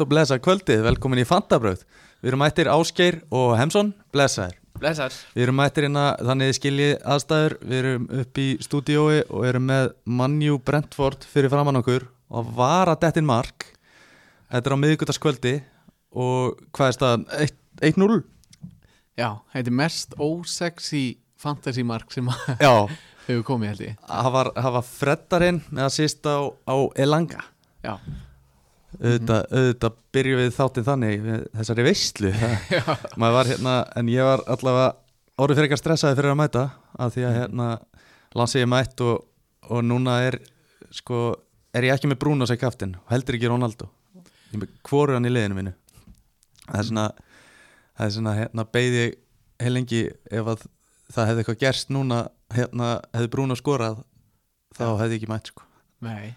og blessa kvöldið, velkomin í Fantabröð Við erum mættir Ásgeir og Hemsson, blessaðir. Blessar Við erum mættir hérna þannig skiljið aðstæður. Við erum upp í stúdíói og erum með Manju Brentford fyrir framann okkur. Og var að dettin mark. Þetta er á miðgutaskvöldi og hvað er staðan? 1-0? Já, þetta er mest ósexy fantasy mark sem Já, hefur komið held ég. Það var, var freddarinn með að sýsta á, á Elanga. Já, auðvitað, auðvitað byrjum við þáttinn þannig þessari veistlu hérna, en ég var allavega orðið fyrir eitthvað stressaði fyrir að mæta af því að hérna lansi ég mætt og, og núna er sko, er ég ekki með Bruno sem kaftin og heldur ekki Ronaldo. Ég er með hvoru hann í liðinu mínu. Það er svona það er svona, hérna, beigði heil lengi ef að það hefði eitthvað gerst núna, hérna, hefði Bruno skorað þá hefði ég ekki mætt sko. Nei.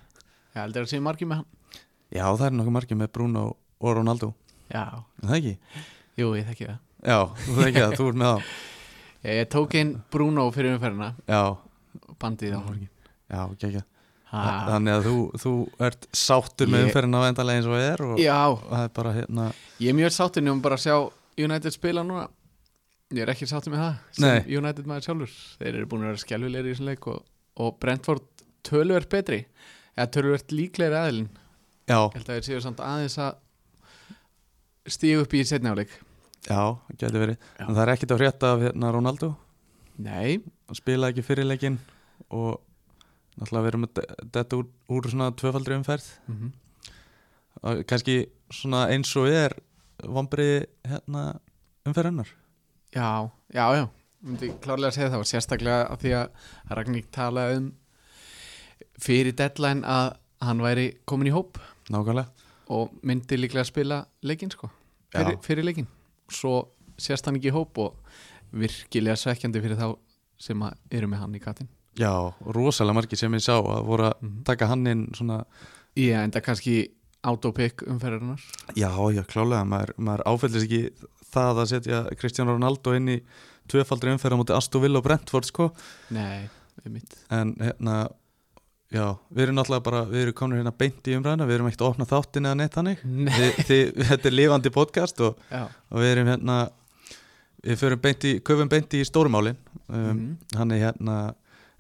Ég heldur að sé margir með hann já, það er nokkuð margir með Bruno og Ronaldo. Já, er það ekki? jú, ég þekki það. Já, þú þekki það, þú ert með þá. Ég, ég tók inn Bruno fyrir umferðina. Já, og bandið á já, ekki ekki. Þannig að þú, þú ert sáttur með Ég- umferðin á endalega eins og er og Já, það er bara hérna ég er mjög sáttur nefnum bara að sjá United spila núna. Ég er ekki sáttur með það sem Nei. United maður sjálfur. Þeir eru búin að vera skjálfilegri í þessum leik og, og Brentford töluvert betri. Eða töluvert líklegri aðilin Já, Ég held að þeir séu samt aðeins að stíu upp í setni áleik já, getur verið. Já. En það er ekkit að frétta af hérna Ronaldo. Nei, Hann spilaði ekki fyrirleikin og náttúrulega verið með þetta úr, úr svona tvöfaldri umferð. Mm og kannski svona eins og er vombriði hérna umferðinnar já, já, já. Myndi klárlega að segja það og sérstaklega að því að Ragník talaði um fyrir deadline að hann væri komin í hóp Nákvæmlega. Og myndi líklega að spila leikinn sko, fyrir, Já. fyrir leikinn. Svo sérst hann ekki í hóp og virkilega svekkjandi fyrir þá sem eru með hann í katin Já, rosalega margir sem ég sá að voru að Mhm. taka hann inn svona Ég enda kannski autopick umferðarinnar. Já, já, klálega, maður, maður áfællist ekki það að setja Kristján Ronaldo inn í tvöfaldri umferð á móti Aston Villa og Brentford sko. Nei, við mitt en hérna, já, við erum náttúrulega bara, við erum komin hérna beint í umræðina við erum ekkert að opna þáttin eða neitt þannig. Þið, þetta er lifandi podcast og, og við erum hérna við förum beint í, köfum beint í stórumálin um, Mhm. hann er hérna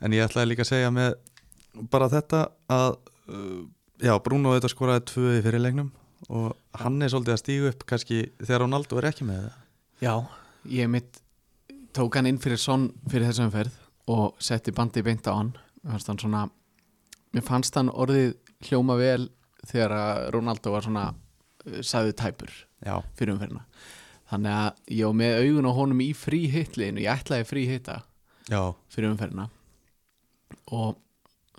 en ég ætlaði líka að segja með bara þetta að uh, já, Bruno þetta skoraði tvö í fyrirleiknum og hann er svolítið að stígu upp kannski þegar Ronaldo er ekki með það. Já, ég mitt tók hann inn fyrir sonn fyrir þessum ferð og setti bandi beint á hann. Hann svona mér fannst hann orðið hljóma vel þegar að Ronaldo var svona uh, sagði tæpur já, fyrir umferðina. Þannig að ég var með augun á honum í frí hitliðinu, ég ætlaði frí hitta já, fyrir umferðina. Og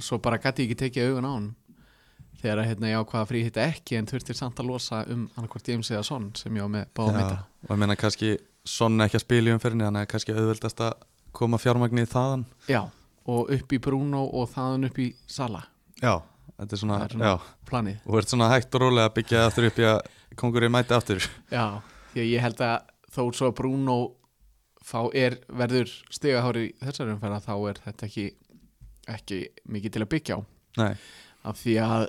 svo bara gæti ég ekki tekið augun á hann þegar að hérna ég ákvaða frí hitta ekki en þurfti samt að losa um annarkvort James eða Son sem ég var með báða mitta og ég meina kannski Son ekki að spila í umferðinni þannig að kannski auðveldast að koma fjármagnið þaðan. Já, og upp í Bruno og þaðan upp í Sala já, þetta er svona, er svona- planið. Og ert svona hægt og rólega að byggja aftur upp í að kongurinn mæti aftur. Já, því að ég held að þó svo að Bruno fá er verður stigahári í þessari umferða þá er þetta ekki ekki mikið til að byggja á. Nei, af því að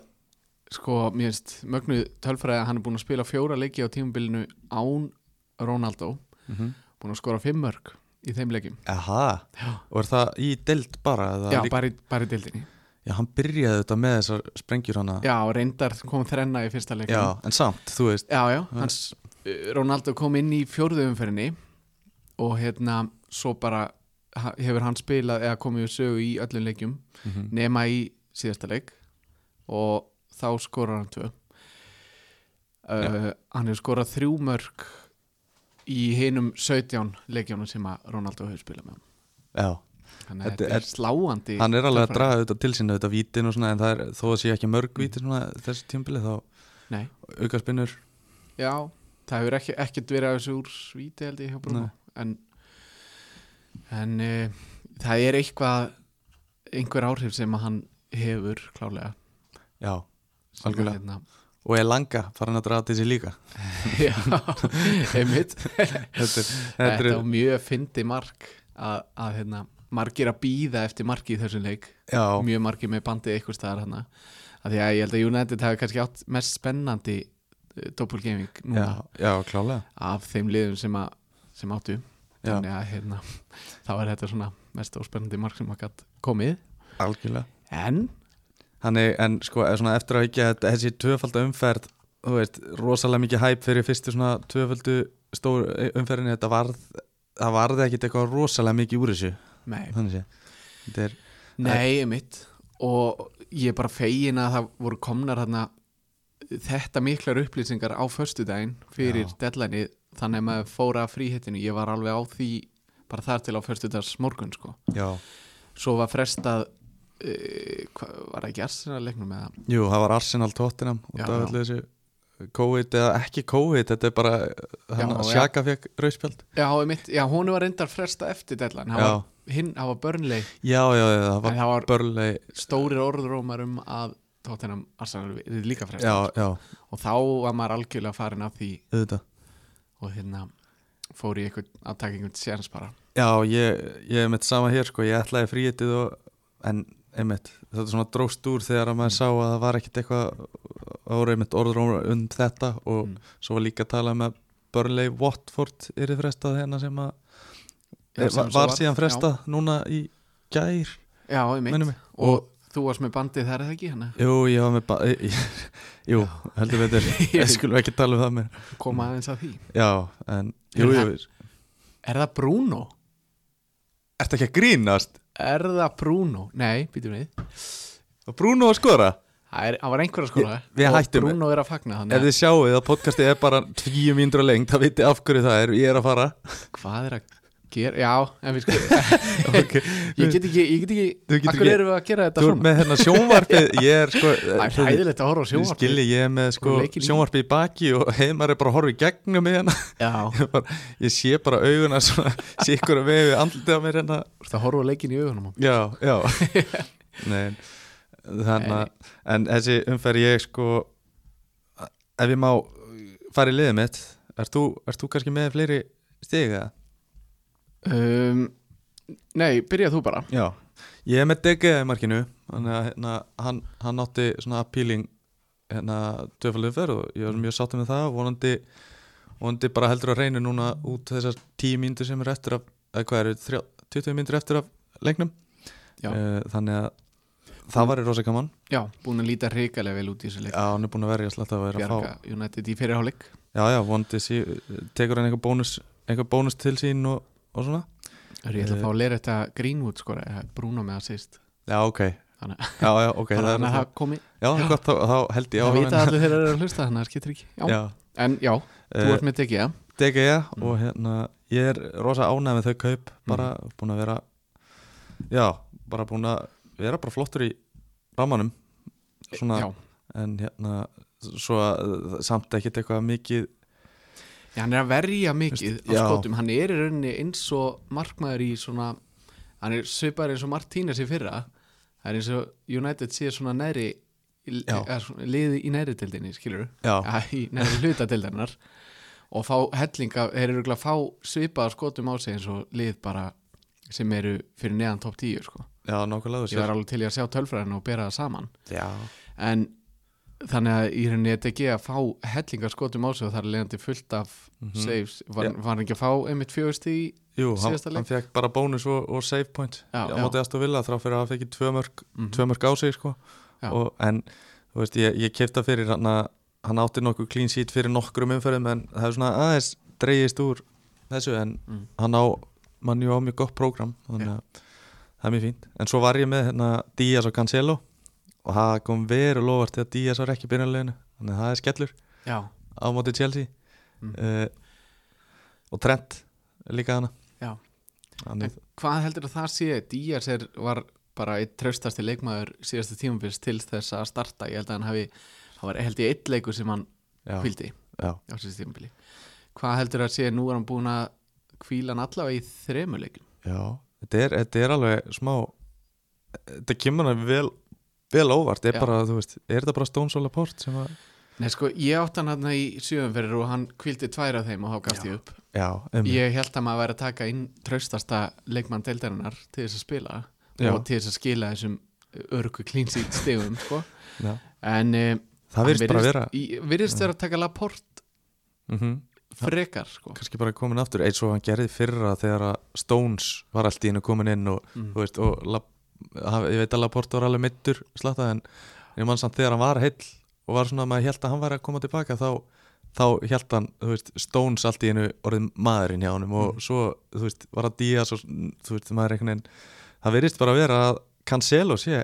sko, mér finnst mögnuð tölfræði að hann er búin að spila fjóra leiki á tímabilinu án Ronaldo. Mm búin að skora fimm mörg í þeim Já, og er það í deild bara? Já líka- bara, í, bara í dildinni Já, hann byrjaði þetta með þessar sprengjur hana. Já, reyndar kom þrenna í fyrsta leikim Já, en samt, þú veist. Já, já, hans Ronaldo kom inn í fjórðu umferðinni og hérna svo bara hefur hann spilað eða komið við sögu í öllum leikjum mm nema í síðasta leik og þá skorar hann tvö. Uh, hann hefur skorað þrjú mörg í hinum 17 leikjónum sem að Ronaldo hefur spilað með hann Já, þannig að Þetta þetta er sláandi hann er alveg að draga þetta til sín þetta vítin og svona, en það er, þó að sé ekki mörg vítin svona þessi tímbili þá Nei, auka spinnur já, það hefur ekki, ekkert verið að þessu úr svíti held ég en, en uh, það er eitthvað einhver áhrif sem að hann hefur klálega Já, Algjörlega. Og er langa farin að draga til sér líka? Já, einmitt. Þetta þetta er mjög fyndi mark að, að hérna, margir að býða eftir marki í þessum leik. Já, mjög margir með bandið eitthvað staðar hana að því að ég held að United hafi kannski átt mest spennandi uh, doppelgaming núna. Já, af þeim liðum sem, að, sem áttu. Þannig að hérna, þá er þetta svona mest óspennandi mark sem gætt komið. Algjörlega. En Þannig, en sko, eftir að ekki að þessi tvöfalda umferð, þú veist, rosalega mikið hæp fyrir fyrstu svona tvöfaldu stór umferðinni, þetta varð það varði ekkit eitthvað rosalega mikið úr þessu. Nei, þannig sé. Þetta er, nei mitt og ég er bara fegin að það voru komnar hérna þetta miklar upplýsingar á föstudaginn fyrir Já. deadlineið þannig að maður fóra fríhittinu ég var alveg á því bara þar til á föstudags morgun sko. Já. Svo var frestað var það ekki Arsenal leiknum eða? Jú, það var Arsenal Tottenham og það var allir þessu COVID eða ekki COVID, þetta er bara hann Já, að. Sjaka fekk rauðspjald. Já, mitt, já, hún var reyndar fresta eftir það var, hinn, það var börnlei Já, já, já, það var það var börlei stórir orðrómar um að Tottenham Arsenal er líka fresta Já, já, og þá var maður algjörlega farin af því auðvitað. og hérna fór í eitthvað að taka einhvern séns bara. Já, ég, ég er mitt sama hér sko, ég ætlaði fríitið og en einmitt, þetta svona dróst úr þegar að maður sá að það var ekkit eitthvað ára einmitt orður um þetta og Mm. svo var líka að tala um að Burnley Watford er frestað hérna sem að Já, er, sem var, var síðan já. frestað núna í gær, já, mig og þú varst með bandið þar eða ekki hana Jú, ég var með ba- ég- Jú, heldur betur Ég skulum ekki tala um það mér koma aðeins að því Já, en Jú, Er jú, er það Bruno? ertu ekki að grínast? Er það Bruno? nei, býtum við. Bruno að skora? það er, það var einhver að skora. Við hættum- Bruno er að fagna Ef þannig þið sjáuð að podcastið er bara tíu mínútur á lengt, það viti af hverju það er. Ég er að fara. Að hvað er að gera já, en við sko okay. ég get ekki, ég get Þú ekki akkur erum við að gera þetta Þú ert svona með hérna sjónvarpið Ég er sko það er hæðilegt að horfa á Þið sjónvarp skilji, ég er með sko í. sjónvarpið í baki og heimar er bara að horfa í gegnum mig hérna ég, bara, ég sé bara auguna svona Sikkur að vegu andlitið á mér hérna þú ert að horfa leikin í augunum. Já, já Nei, þannig að En þessi umferð ég sko Ef ég má fara í liðið mitt Ert þú, ert þú kannski með fleiri stig eða? Um, nei, byrja þú bara. Já, ég er með DG í markinu þannig að hérna, hann, hann átti svona appealing hérna töfaldið fyrir og ég var mjög sáttum með það vonandi, vonandi bara heldur að reyna núna út þessar 10 mínútur sem eru eftir af, eða hvað eru, þrjá- 20 mínútur eftir af leiknum. Já. Eh, þannig að það var í rosa gaman. Já, búin að líta hrikalega vel út í þessu leik. Já, hann er búin að verja slett að vera að fá United í fyrirháleik Já, já, vonandi sí, tekur hann eitthvað bónus eitthvað bónus til sín og, og svona ég ætla að Eh. fá að lera þetta Greenwood eða Bruno með að sýst Já, ok, þannig já, já, ok þannig það að er það komi Já, það er gott, þá, þá held ég á það vita hann. allir þegar þeir eru að hlusta þannig að það skiptir ekki já. Já, en já, þú Eh, ert með tekið ja. DG Mm. og hérna ég er rosa ánægð með þau kaup bara búin að vera já, bara búin að vera bara flottur í ramanum svona, já, en hérna svo að samt ekkert eitthvað mikið Já, hann er að verja mikið Veist, á skotum, hann er í rauninni eins og markmaður í svona hann er svipar eins og Martínez í fyrra. Það er eins og United sé svona næri liði í næri tildinni, skilur já, ja, í næri hluta tildarinnar og fá hellinga, þeir eru örugglega að fá svipaða skotum á sig eins og lið bara sem eru fyrir neðan topp 10 sko. já, nákvæmlega þú ég var sér. alveg til að sjá tölfræðinu og bera það saman. Já, en þannig að í rauninni þetta ekki að fá hellingar skotum á sig og það er leiðandi fullt af Mhm. saves, var, Já. var hann ekki að fá einmitt fjögust í jú, hann, Síðasta leik. hann fekk bara bónus og, og save point Já, á móti aðstof vilja þrá fyrir að hann fekk tvö mörg, Mhm. tvö mörg á sig sko. Og, en þú veist, ég, ég kefta fyrir hann að hann átti nokkuð clean sheet fyrir nokkrum umferðum en það er svona aðeins dreigist úr þessu en Mm. hann á mann jú á mjög gott prógram þannig að það er mjög fínt en svo var ég með hérna Díaz og Cancelo og það kom veru lofart þegar Díaz var ekki byrjanleginu þannig að það er skellur já, á móti Chelsea. Mm. uh, og Trent líka hana já. þannig, hvað heldur að það sé? Díaz er, var bara eitt traustasti leikmaður síðasta tímafyrst til þess að starta. Ég held að hann hafi, það var held ég eitt leikur sem hann hvildi á síðasta tímafyrli hvað heldur að sé, nú er hann búin að hvíla hann allavega í þremu leikum já. Þetta, er, þetta er alveg smá þetta kemur hann vel vel óvart, er bara, þú veist, er þetta bara Stones og Laporte sem að Nei sko, ég átt hann hann í sjöumferðir og hann hvildi tvær af þeim og þá gafst ég upp já, um, Ég held að maður væri að taka inn traustasta leikmann deildarinnar til þess að spila Já. og til þess að skila þessum örgu clean sheet stegum sko. en e, það virðist bara vera virðist vera að taka Laporte mm frekar sko. kannski bara komin aftur eins og hann gerði fyrra þegar að Stones var allt í hennu komin inn og, mm. þú veist, og haf- ég veit að Laporte var alveg mittur slatta en ég mann samt þegar hann var heill og var svona að maður held að hann var að koma tilbaka þá, þá held hann þú veist, Stones allt í hennu orðið maðurinn hjá honum og Mm. svo þú veist, var að Díaz og þú veist, maður einhvern veginn það virðist bara að vera að Cancelo sé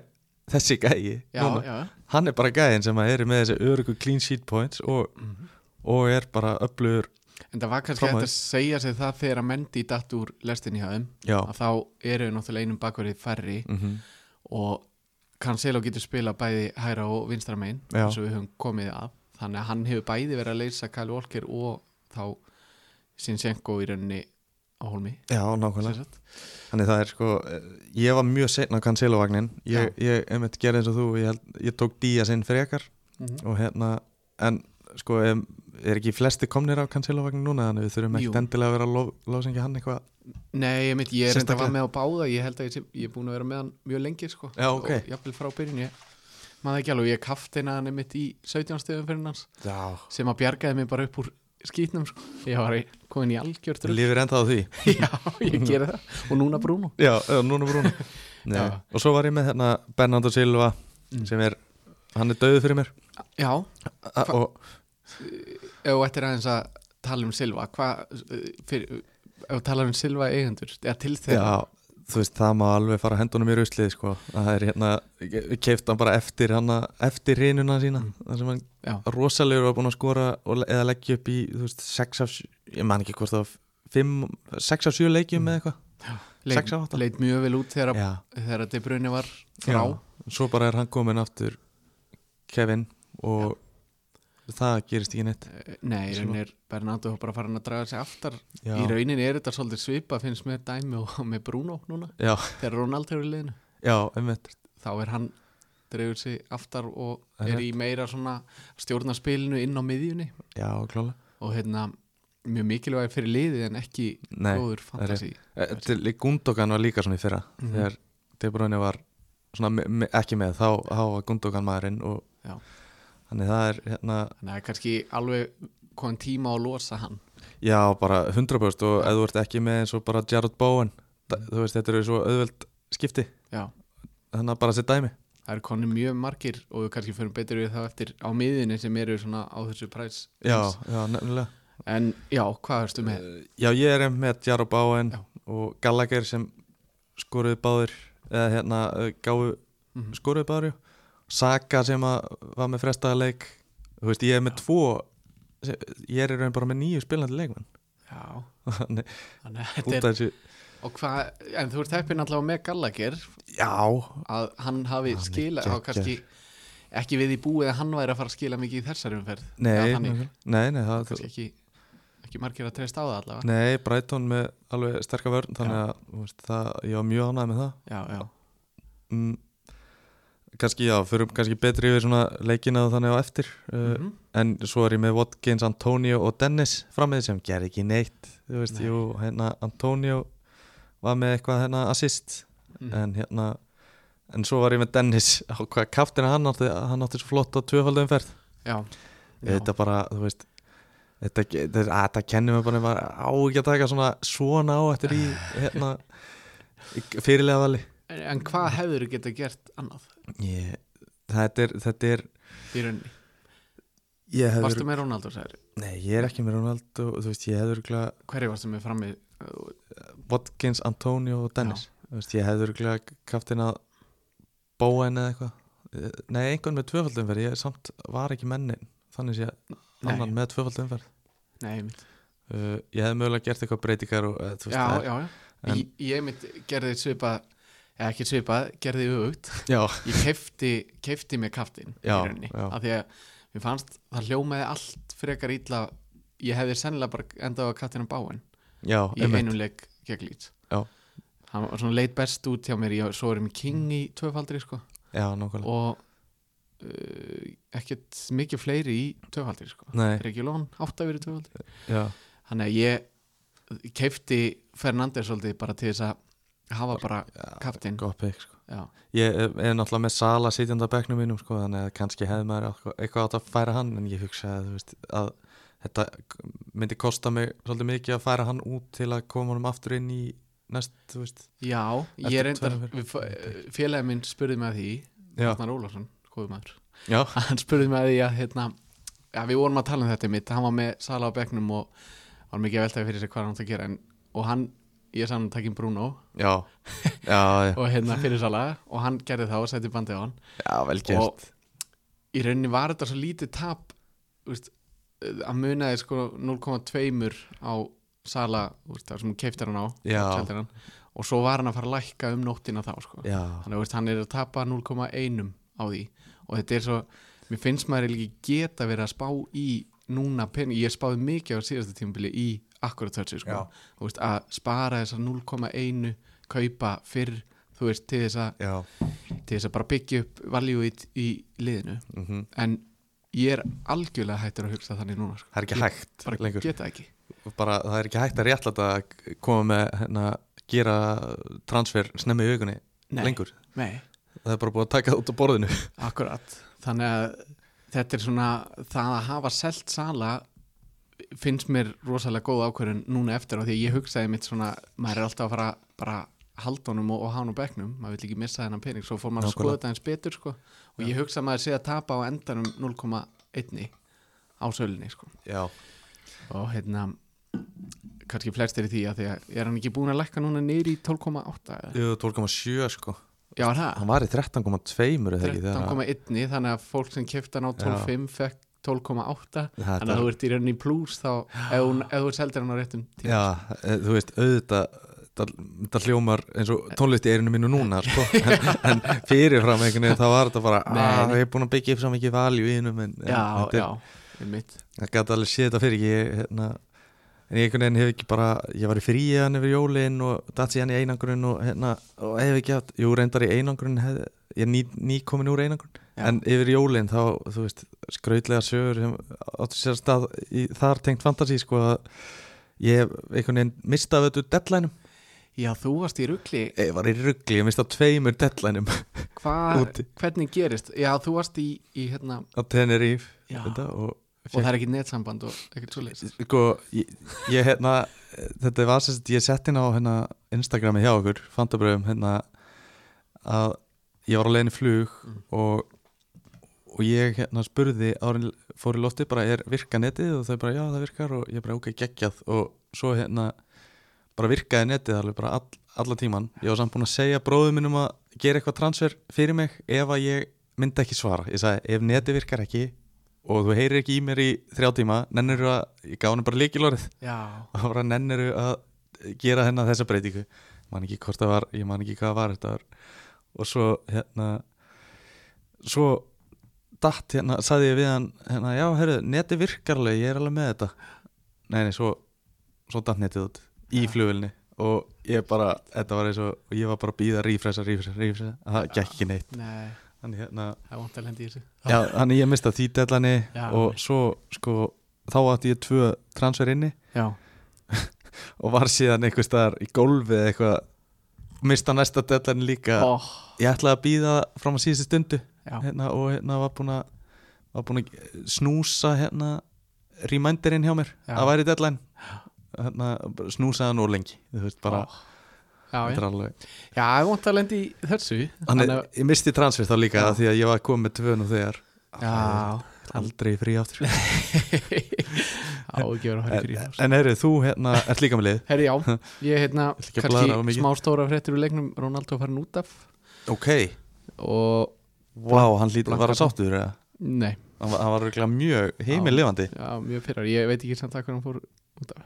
þessi gæi já, núna. já, hann er bara gæin sem að er með þessi örugu clean sheet points og, Mhm. og er bara öflugur en það var kannski hægt að segja sig það þegar að Mendy datt úr lestinni hjá þeim já, að þá eru við náttúrulega einum bakverið færri mm og Cancelo getur spila bæði hæra og vinstra megin eins og við höfum komið að. Þannig að hann hefur bæði verið að leysa Kyle Walker og þá Sinchenko í rauninni á holmi já, nákvæmlega. Þannig það er sko, eh, ég var mjög setn á Cancelo-vagnin Ég, ég einmitt gerði eins og þú, ég, held, ég tók Díaz inn frekar Mhm. og hérna, en sko, em, er ekki flesti komnir á Cancelo-vagnin núna þannig við þurfum ekkert endilega að vera að lof, lofsengja hann eitthvað Nei, ég, mynd, ég er enda Sérstaklega. var með á báða ég held að ég, ég er búin að vera með hann mjög lengi sko. Já, ok. og jafnvel frá byrjun ég maður ekki alveg, ég kaftina hann einmitt í 17 stöðum fyrir hans Já, sem að bjargaði mig bara upp úr skýtnum sko. ég var komin í rugl. lifir enda á því Já, ég geri það og núna Bruno Já, núna Já. Og svo var ég með hérna Bernardo Silva Mm. sem er, hann er mér Já, og ef þú ættir aðeins að tala um Silva hvað fyrir ef þú talar um Silva eigendur eða til þeirra Já, þú veist, það má alveg fara hendunum í ruslið sko. það er hérna, keift hann bara eftir hana, eftir reynuna sína Mm. þar sem hann Já. rosalegur var búin að skora og, eða leggja upp í, þú veist, 6 af ég man ekki hvort það var 5, 6 af 7 leikjum Mm. eða eitthvað leit, sex af átta. leit mjög vel út þegar, Já, þegar De Bruyne var frá já, svo bara er hann komin aftur Kevin og það gerist ekki neitt. Eh, Nei, í rauninni er Bernardo bara farin að draga sig aftar. Já, Í rauninni er þetta svolítið svipa finnst mér dæmi og með Bruno núna. Já, þegar Ronaldo er í liðinu. Já einmitt. Þá er hann dreifur sig aftar og er er í meira svona stjórnarspilinu inn á miðjunni. Já, klála og hérna mjög mikilvæg fyrir liðið en ekki Nei, góður fantasy. Eh, til Gundogan var líka svona í fyrra. Mhm. þegar De Bruyne var svona me, me, ekki með, þá, þá var Gundogan maðurinn og Já. Þannig það er hérna, þannig að það er kannski alveg komin tíma að losa hann já bara 100% og ef þú ert ekki með eins og bara Jared Bowen þú veist þetta eru svo auðveld skipti Já, þannig að bara sér dæmi það eru konin mjög margir og við kannski fyrir betur við það eftir á miðjunni sem eru svona á þessu præs já, já, nefnilega En já, hvað erstu með? Eh, já, ég er með Jared Bowen Já. og Gallagher sem skoruði báður eða hérna eh, gáfu Mhm. skoruði báður jú. Saka sem að var með frestaða leik. Þú veist, ég er með tvo ég er í raun bara með nýju spilandi leikmenn. Já, Þannig, þannig er Og hvað, en þú ert heppinn allavega með Gallagher. Já, að hann hafi Hann skila geggjaður. kannski ekki við í búið að hann væri að fara að skila mikið í þessari umferð. Nei, Eða þannig, nei, nei, það, ekki, ekki margir að treysta á það allavega. Nei Brighton með alveg sterka vörn þannig Já. að veist, það, ég var mjög ánægð með það. Já, já, mm, kannski já, förum kannski betri yfir svona leikina og þannig á eftir uh, Mhm. en svo er ég með Watkins, Antonio og Dennis framið sem gerði ekki neitt þú veist, Nei. jú, hérna Antonio var með eitthvað hérna assist Mhm. en hérna en svo var ég með Dennis á hvað kaftina hann átti, hann átti svo flott á tvöfaldum ferð já, þetta bara, þú veist þetta, þetta, að, þetta kennir mig bara, bara á ekki að taka svona svona á eftir í hérna fyrirlega vali En, hvað hefur þú geta gert annað ég, þetta er, þetta er í rauninni? ég Varstu með Ronaldo, særi? nei, ég er ekki með Ronaldo þú veist, ég hefur örugglega Hverju varstu með frammi? Watkins, Antonio og Dennis. Þú veist, ég hefur örugglega kaftin að Bowen eða eitthvað. Nei, einhvern með tvöfaldum ferð ég samt var ekki mennin þannig sé annan Nei, með tvöfaldum ferð nei, mitt uh, ég hef mögulega gert eitthvað breytingar og, uh, veist, Já, já, já. En- Ég, ég mitt gerði svipað ekki svipað, gerði auðvögt ég kefti, kefti með kaftin í Já, rauninni, já. af því að mér fannst það hljómaði allt frekar illa. Ég hefði sennilega bara endað á kaftinum báin já, í einmitt. einum leik gegn lít hann var svona leit best út hjá mér ég, svo erum king í tvöfaldri sko, já, og uh, ekkert mikið fleiri í tvöfaldri sko. nei, Regjulón átt að vera í tvöfaldri. Já, þannig að ég keifti Fernandes svolítið bara til þess að hafa bara kaptinn sko. Ég er er náttúrulega með Sala sitjandi á bekknum mínum sko, þannig að kannski hefði maður eitthvað- átt að færa hann en ég hugsa að, þú veist, að þetta myndi kosta mig svolítið mikið að færa hann út til að koma honum aftur inn í næst, veist Já ég Eftir reyndar tvær við- Félagi minn spurði mig að því Já, Arnar Ólafsson, góðu maður. Hann spurði mig að því að hérna, já, Við vorum að tala um þetta mitt Hann var með Sala á bekknum og var mikið að veltaði fyrir sig hvað hann átti að gera en, Og hann, ég sagði hann takin Bruno. Já, já, já, og hérna fyrir Sala. Og hann gerði það og setti bandið á hann. Já vel gert. Og í rauninni var þetta svo lítið tap úst, að munaði sko 0,2 á Sala þar sem keiftir hann á hann, og svo var hann að fara að lækka um nóttina þá sko. Þannig að veist, hann er að tapa 0,1 á því. Og þetta er svo mér finnst maður ekki geta verið að spá í núna penning, ég spáði mikið á síðasta tímabili í akkurat þessu sko. Veist, að spara þessar 0,1 kaupa fyrr þú veist, til þess að, til þess að bara byggja upp value í, í liðinu. Mm en ég er algjörlega hættur að hugsa þannig núna sko. Það er ekki Ég hægt bara lengur. geta ekki. Bara, Það er ekki hægt að réttlæta að koma með hérna, gera transfer snemmi í augunni Nei. lengur. Nei, Það er bara búið að taka það út á borðinu. Akkurat þannig að þetta er svona það að hafa selt sala finnst mér rosalega góð ákvörðun núna eftir á því að ég hugsaði mitt svona maður er alltaf að fara bara halda honum og, og hann á bekknum, maður vil ekki missa þennan pening svo fór maður að skoða þetta eins betur sko. og ég hugsa að maður sé að tapa á endanum 0,1 á sölinni sko. Já, og hérna kannski flestir í því að því að er hann ekki búin að lækka núna niður í 12,8 eða? Jú, 12,7 sko. Já Hann var í 13,2 eða ekki þegar 13,1 þannig að fólk sem kefti hann á 12,5 fekk 12,8 Þetta- þannig að þú ert í rauninni í plús þá ef, þú seldir hann á réttum tíma Já, e, þú veist, auðvitað það, hljómar eins og tónlist í eirinu mínu núna sko. en, en fyrirfram einhvern veginn þá var þetta bara að nei. ég er búin að byggja upp svo mikið valjú í innum en, já, en er- já, einmitt það gæti alveg séð þetta fyrir ég, hérna, en ég einhvern veginn hef ekki bara ég var í fríi hann yfir jólin og datt síðan í einangrun og, hérna, og hef ekki haft, jú reyndar í einangrun hef, ég er ný, ný komin úr einangrun. Já. en yfir jólin þá, þú veist skrautlega sögur áttu sér stað í, þar tengt fantasi sko að ég einhvern veginn mistað þetta deadlineum, já, þú varst í rugli. Ég var í ruggli ég mistað tveimur deadlineum. Hva, Úti. hvernig gerist? Já, þú varst í, í hérna á þetta, og, og það er ekki netsamband og ekkert svo leys sko, ég, ég hérna þetta var sérst, ég sett inn á hérna Instagrami hjá okkur, fantabröðum hérna að ég var á í flug Mm. og og ég hérna spurði árin fór í lofti bara er virka netið? Og þau bara já það virkar. Og ég bara ok geggjað. Og svo hérna bara virkaði netið alveg bara all, alla tíman ég var samt búin að segja bróðum minnum að gera eitthvað transfer fyrir mig ef að ég myndi ekki svara. Ég sagði ef netið virkar ekki og þú heyrir ekki í mér í þrjá tíma nennir að, ég gaf henni bara líkilorið já, og bara nennir að gera hennar þessa breytingu? Man ekki hvort það var, ég man ekki hvað var þetta var og svo hérna svo datt hérna, saði ég við hann hérna, já, herru, neti virkar alveg, ég er alveg með þetta. Nei, nei, svo svo datt netið út í Já. flugvilni og ég bara, þetta var eins og ég var bara að býða rífresa, rífresa, rífresa það gekk ekki neitt. Nei, þannig hérna, já, þannig ég mista því dellani Já. og svo, sko þá átti ég tvö transfer inni. Og var síðan einhver staðar í gólfi eða eitthvað mista næsta deadline líka. Oh, ég ætlaði að býða fram á síðustu stundu. Hérna, og hérna var búin að var búin að snúsa hérna reminderinn hjá mér. Já. að væri deadline. Hérna, bara snúsa það nú lengi þú veist bara, Ó. já, er vant að lendi í þessu. Þannig að ég misti transfer þá líka Já. því að ég var komið með tvö nú þegar. Já, aldrei frí aftur. Á ekki vera að fara frí en, en heyrðu, þú hérna ert líka með lið. Herri já, ég hérna kannski mikið. smá stóra fréttir úr leiknum. Ronaldo farin út af. Ok, og vá, hann lítið var að sáttur eða? nei, hann var, hann var örugglega mjög heimilifandi já, mjög pyrrar ég veit ekki samt að hvað hann fór út af.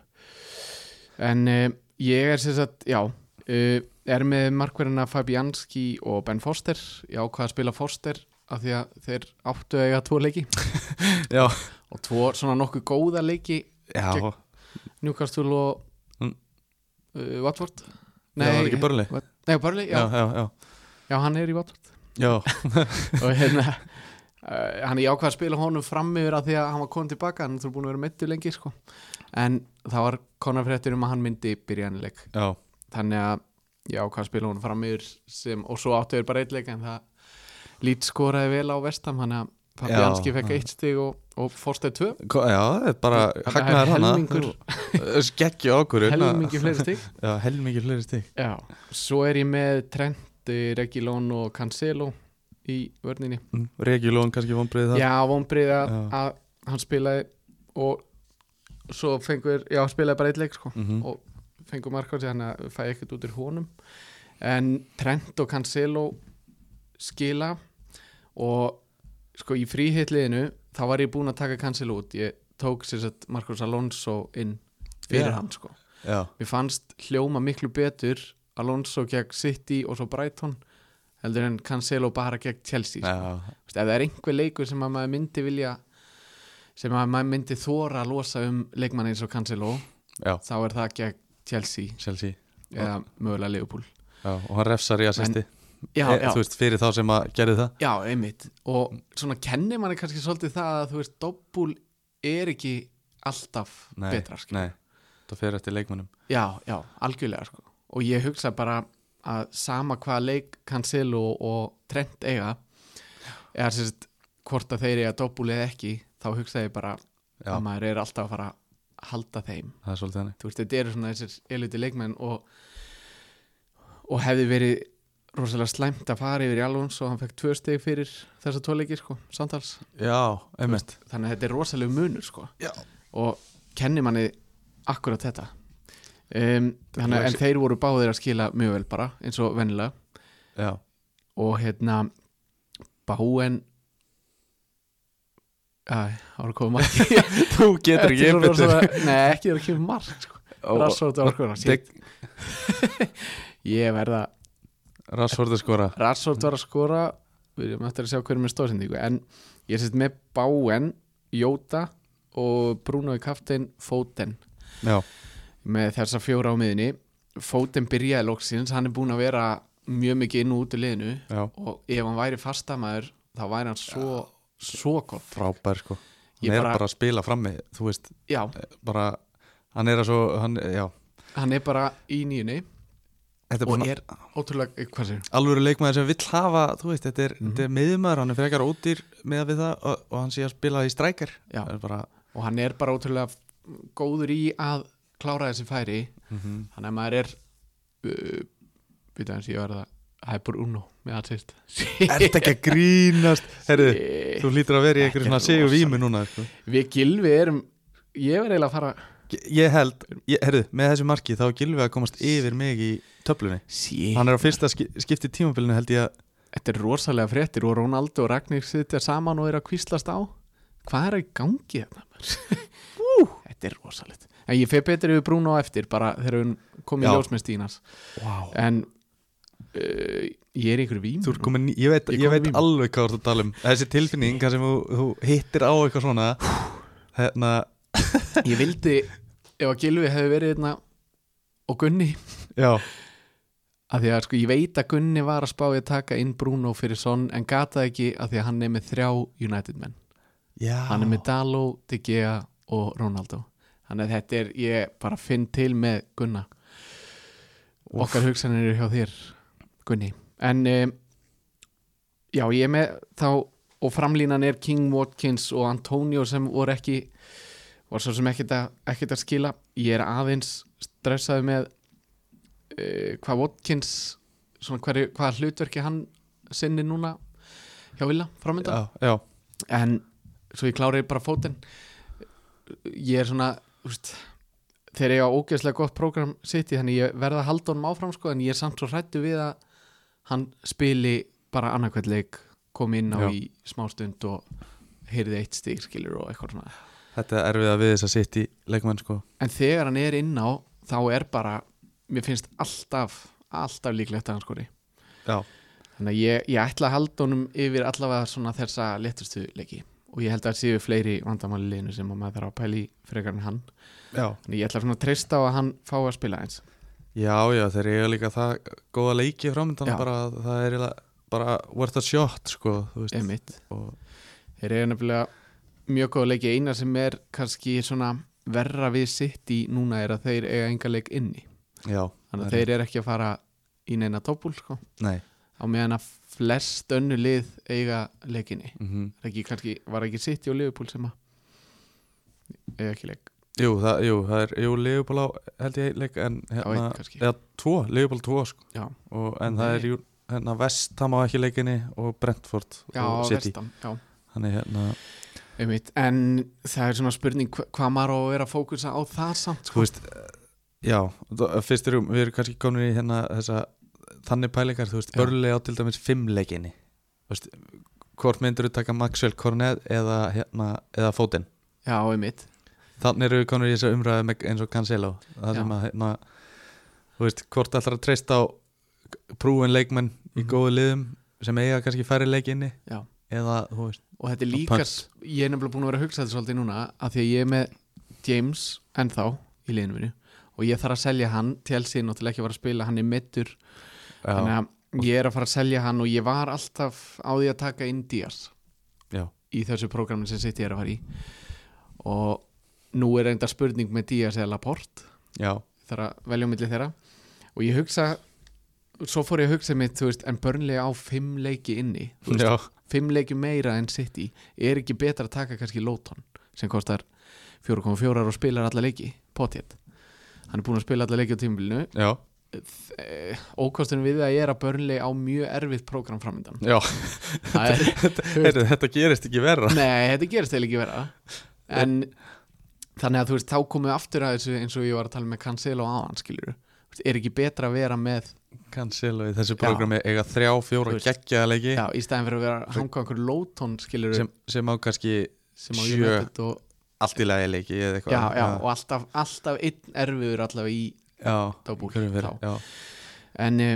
En uh, ég er sem sagt, já uh, er með markverðina Fabianski og Ben Foster. Ég ákvað að spila Foster af því að þeir áttu að eiga tvo leiki. Og tvo svona nokkuð góða leiki Newcastle og Mm. uh, Watford. Nei, það var ekki Wat- Nei, Burnley, já, já, já, já, já, hann er í Watford. Já, og hérna uh, hann er ákvað að spila honum fram yfir að því að hann var komin tilbaka hann er búin að vera meittu lengi sko. en það var konarfréttur um að hann myndi byrja hann leik. Já, þannig að já, hvað spila hún fram yfir sem, og svo áttu þeir bara eitt leik en það lít skoraði vel á vestam hann að Fabianski fekk eitt stig og, og Forsteð tvö. Já, það er bara hagnaðar hana Skeggju okkur helmingi fleiri stig. Já, helmingi fleiri stig. Já, svo er ég með Trent, Regilón og Cancelo í vörninni. Mm, Regulón kannski vonbreið það. Já, vonbrið að, hann spilaði og svo fengur, já, spilaði bara eitt leik sko Mhm. og fengur marka þannig að fæ ekkert út úr honum. En Trent og Cancelo skila og sko í fríhitliðinu þá var ég búinn að taka Cancelo út. Ég tók sér sett Marcos Alonso inn fyrir Já. hann sko. Já, mér fannst hljóma miklu betur Alonso gegn City og svo Brighton heldur en Cancelo bara gegn Chelsea sko. já, Vist, ef það er einhver leikur sem að maður myndi vilja sem að maður myndi þóra að losa um leikmann eins og Cancelo þá er það gegn Chelsea. Chelsea. Eða mögulega Liverpool. Já, Og hann refsar í assisti já, e, já, veist, fyrir þá sem að gerði það? Já, einmitt. Og svona kennir manni kannski svolítið það að þú veist, doppul er ekki alltaf Nei, betra sko. Nei, það fer eftir leikmannum já, já, algjörlega sko. og ég hugsa bara að sama hvað leik Cancelo og Trent eiga eða sérst hvort að þeir eiga doppul eða ekki þá hugsa ég bara Já, að maður er alltaf að fara að halda þeim. Það er svolítið henni þú veist, þetta eru svona þessir eliti leikmenn og, og hefði verið rosalega slæmt að fara yfir í Alvons og hann fekk tvö steg fyrir þessa tvo leiki, sko, samtals. Já, einmitt. Þannig að þetta er rosalega munur, sko. Já. og kenni manni akkurat þetta. Um, þannig en þeir voru báðir að skila mjög vel bara, eins og vennilega Já, og hérna Báen Æ, ára koma marki þú getur ekki einbyttur Nei, ekki það kemur mark sko. Rassort var skora Shit. Ég verða Rassvort að skora Rassort var að skora. Við erum eftir að sjá hverju með stóðsendingu En ég sést með Báen Jóta og í kaftin Fóten Já, með þessa fjóra á miðinni Fóten byrjaði loksins Hann er búin að vera mjög mikið inn og út í liðinu. Já, og ef hann væri fastamæður þá væri hann svo, svo gott. Frábær sko. Hann er bara- bara að spila frammi Þú veist, Já, bara Hann er að svo, hann, já. Hann er bara í nýjunni er og er ótrúlega, eh, hvað sér alvöru leikmaður sem vill hafa þú veist, þetta er, Mhm. þetta er miðumæður hann er frekar ódýr með við það og, og hann sé að spila í strækjar og hann er bara ótrúlega góður í að klára þessi færi. Mm þannig að maður er uh, við það eins ég verða hæpur uno með að sýst Er þetta ekki að grínast? Herðu, þú lítur að vera í einhverju svona segjum vímu núna sko. Við Gilvi erum ég verð eiginlega að fara Ég held, ég, herðu, með þessu marki þá Gilvi að komast yfir mig í töflunni sí. Hann er á fyrsta ski, skipti tímabilinu held ég að Þetta er rosalega fréttir og Ronaldo og Ragnir sitja saman og er að kvíslast á Hvað er að gangi þetta? maður? Þetta er rosalegt En ég fer betur yfir Bruno á eftir bara þegar við komum í ljós með Stínas wow. En uh, ég er einhverju vím komin, ég veit, Ég ég kom veit alveg hvað þú ert að tala um Þessi tilfinning sem þú, þú hittir á eitthvað svona Hérna, Ég vildi, ef að Gilvi hefði verið hérna og Gunni já. að því að sko ég veit að Gunni var að spá í að taka inn Bruno fyrir Son en gata ekki að því að hann er með þrjá United menn. Já, hann er með Dalo, De Gea og Ronaldo. Þannig að þetta er, ég bara finn til með Gunna. Okkar hugsanir eru hjá þér Gunni. En um, já ég er með þá og framlínan er King Watkins og Antonio sem voru ekki var svo sem ekkert að, ekkert að skila. Ég er aðeins stressaði með uh, hvað Watkins svona hverju, hvaða hlutverki hann sinni núna hjá Villa framöndan. Já, já, en svo ég klári bara fótinn. Ég er svona úst, þegar ég á ógeðslega gott prógram sitt í þannig ég verða að halda honum áfram sko, en ég er samt svo hrættu við að hann spili bara annarkvæmt leik kom inn á Já. í smástund og heyrði eitt stig skilur og eitthvað svona þetta er erfið að við þess að sitt í leikmann sko. En þegar hann er inn á þá er bara, mér finnst alltaf alltaf líklegt að hann skori. Já, þannig að ég, ég ætla að halda honum yfir allavega svona þessa letustu leiki. Og ég held að það séu fleiri vandamáli liðinu sem að maður þarf að pæli frekar en hann. Já. Þannig ég ætla svona að treysta á að hann fá að spila eins. Já, já, þeir eiga líka það góða leiki framöndan bara, það er bara worth a shot, sko, Einmitt. og, Þeir eru nefnilega mjög góða leiki. Eina sem er kannski svona verra við sitt í núna er að þeir eiga enga leik inni. Já, þannig að þeir eru ekki að fara í neina doppul sko. Nei. Á meðan að flest önnu lið eiga leikinni mm Það ekki, kannski, var ekki City og Liverpool sem að eiga ekki leik? Jú, það, jú, það er, jú, Leopold á held ég leik en hérna, eða tvo, Leopold tvo sko. Og, en það er jú, hérna Vestham á ekki leikinni og Brentford já og City. Vestam þannig hérna, einmitt En það er svona spurning hva- hvað maður á að vera að fókusa á það samt sko. veist já, þó- fyrst erum við erum kannski komin í hérna þessa þannig pælingar, þú veist, Já. börli á til dæmis fimm leikinni þú veist, hvort myndur þú taka Maxwell Cornet eða hérna, eða Foden Já, einmitt þannig eru við komin í þessa umræðu eins og Cancelo það sem að hérna, þú veist, hvort ætlar að treysta á prúin leikmenn í Mhm. góðu liðum sem eiga kannski færi leikinni Já. Eða, þú veist, Og þetta er líka, ég er nefnilega búin að vera að hugsa þetta svolítið núna að því að ég er með James ennþá í liðinu mínu. Og ég þarf að selja hann til síðan og til ekki að fara að spila, hann er mittur þannig að ég er að fara að selja hann og ég var alltaf á því að taka inn Díaz í þessu prógramin sem sitt ég er að fara í. Og nú er reynda spurning með Díaz eða Laporte þarf að velja á milli þeirra. Og ég hugsa svo fór ég að hugsa mitt, þú veist, en börnlega á fimm leiki inni, þú veist, fimm leiki meira en City, er ekki betra að taka kannski Lóton, sem kostar 4,4 og spilar alla leiki potjett, hann er búin að spila alla leiki á tímabilinu, já, Eh, ókostunum við það er að börnlega á mjög erfitt prógram framöndan er, Heyrðu, þetta gerist ekki verra. Nei, þetta gerist eða ekki vera En þannig að þú veist, þá komum við aftur að þessu eins og ég var að tala með Cancelo áðan skilur Er ekki betra að vera með Cancelo í þessu prógrami eiga þrjá, fjóra geggjaða leiki Já, í staðin fyrir að vera að hanga á lótón skilur sem, sem á kannski sem á sjö og, allt í lagi leiki já, já, og alltaf, alltaf einn erfiður allavega í já, En uh,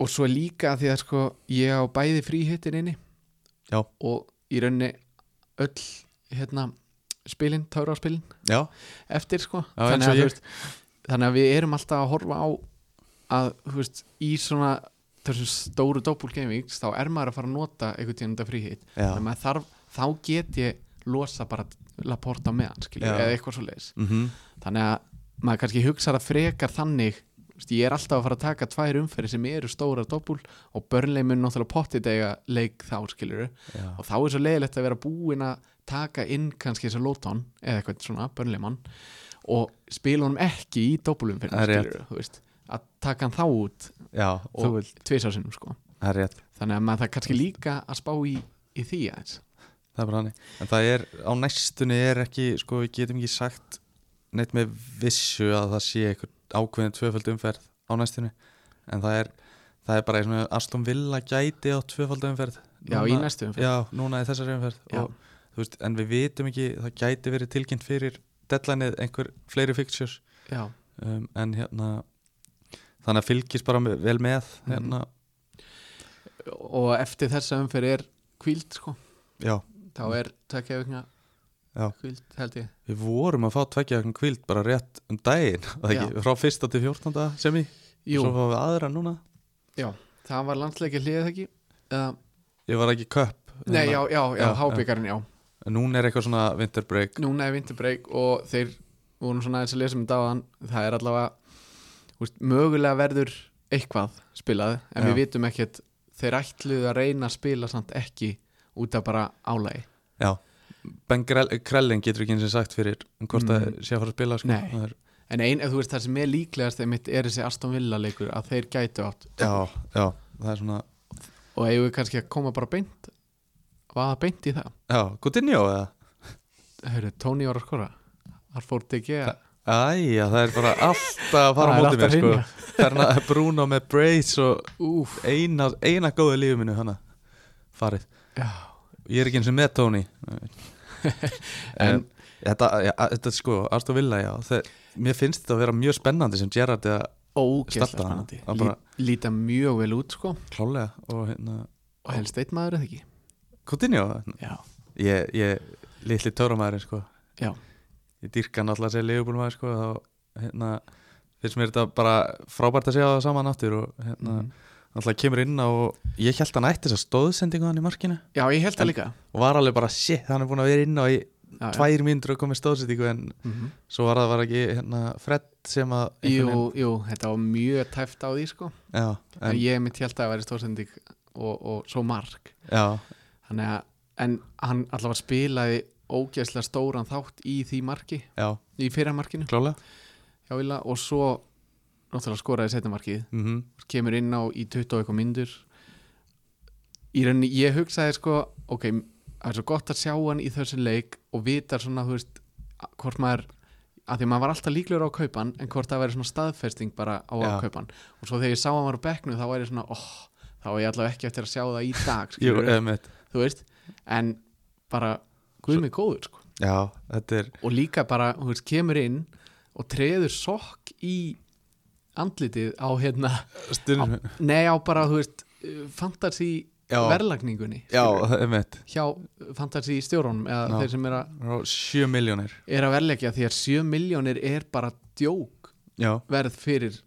og svo líka því að sko ég á bæði fríhittin inni Já. og í rauninni öll hérna spilin, táraspilin já, eftir sko. Já, þannig, að, veist, þannig að við erum alltaf að horfa á að veist í svona þessum stóru doppul gamings þá er maður að fara að nota einhvern tíðan þetta fríhitt að þarf, þá get ég losa bara Laporta með hann skilur, Já. eða eitthvað svo leiðis Mm þannig að maður kannski hugsa það frekar þannig veist, ég er alltaf að fara að taka tvær umferði sem eru stóra doppul og börnleik mun náttúrulega pottið eiga leik þá skilur já, og þá er svo leiðilegt að vera búin að taka inn kannski þessa lótón eða eitthvað svona börnleimann og spila honum ekki í doppulum fyrir Það er skilur, þú veist, að taka hann þá út já, og vilt tvisarsinnum sko. Er þannig að maður það kannski líka að spá í, í því aðeins. Það er bara hannig en það er, á næstunni er ekki sko, við getum ekki sagt neitt með vissu að það sé ákveðin tvöfald umferð á næstunni. En það er, það er bara svona Aston Villa gæti á tvöfald umferð já, í næstu umferð. Já, núna í þessari umferð. Og, veist, en við vitum ekki, það gæti verið tilkynnt fyrir deadlineið einhver fleiri fixtures. Um, en hérna þannig að fylgist bara með, vel með Mhm. hérna, og eftir þessa umferð er kvíld sko. Já, þá er tvekja vikna Já. kvíld held ég. Við vorum að fá tveggja okkur kvild bara rétt um daginn Já. frá fyrsta til fjórtánda sem í Jú, svo fáum við aðra núna? Það var landsleiki hlið ekki? Uh, ég var ekki köpp Nei, já, já, já, Já, hábyggarinn, já. Núna er eitthvað svona winter break. Núna er vinterbreak og þeir voru svona aðeins að lesa um áðan það er allavega úst, mögulega verður eitthvað spilað en Já. við vitum ekkert þeir ætluðu að reyna að spila samt ekki út af bara álægi já. Ben Krellin getur ekki eins og sagt fyrir um hvort Mm. það sé að fara að spila sko. Er, en ein, ef þú veist það sem er líklegast er þessi Aston Villa leikur að þeir gætu átt já, já, það er svona og eigum við kannski að koma bara beint vaða beint í það? Já, Coutinho eða? Hörru, Tony var að skora. Þar fór DG að Æja, það er bara alltaf að fara á Það er móti mér sko. Ferna Bruno með brace og Úf, eina, eina góða lífi minu hana farið. Já, Ég er ekki eins og með Tony. En- þetta, ja, þetta sko, Aston Villa já, það, mér finnst þetta að vera mjög spennandi sem Gerrard eða ógeðslega Stefna hana. bara- líta mjög vel út sko. Klálega og hérna og helst eitt maður eða ekki? Coutinho, já, ég, ég litli töramæður sko. Já. Ég dýrka náttúrulega að segja leifbúlmaður sko þá hérna finnst mér þetta bara frábært að segja það saman áttur og hérna Mhm. náttúrulega kemur inn á og ég held hann ætti þess að stóðsendingu hann í markinu. Já ég held það líka. og var alveg bara shit, hann er búin að vera inn á í já, tvær mínútur að koma í stóðsendingu en Mhm. svo var það var ekki hérna, Fred sem að Jú, jú, þetta var mjög tæft á því sko. Já, en en, ég mitt held að það væri stórsending og, og svo mark. Já, Þannig að, en hann allavega spilaði ógeðslega stóran þátt í því marki, já, í fyrra markinu. Klálega hjá Villa og svo náttúrulega skoraði setja markið. Mm kemur inn á í 20 og eitthvað myndur í rauninni, ég hugsaði sko ok, það er svo gott að sjá hann í þessu leik og vita svona, þú veist hvort maður, að því maður var alltaf líklegur á kaupan en hvort það væri svona staðfesting bara á að kaupan. Og svo þegar ég sá hann var á bekknu þá væri svona, oh, þá er ég allavega ekki eftir að sjá það í dag, Jú, þú veist, en bara guð mig góður, sko. Já, þetta er og líka bara, þú veist, kemur inn og treður sokk í andlitið á hérna stundum, nei á bara, þú veist fantasy Já. verðlagningunni já, skilurðu, einmitt hjá fantasy stjórunum eða þeir sem er að, Rá, 7 miljónir er að verðlegja því að 7 miljónir er bara djók já, verð fyrir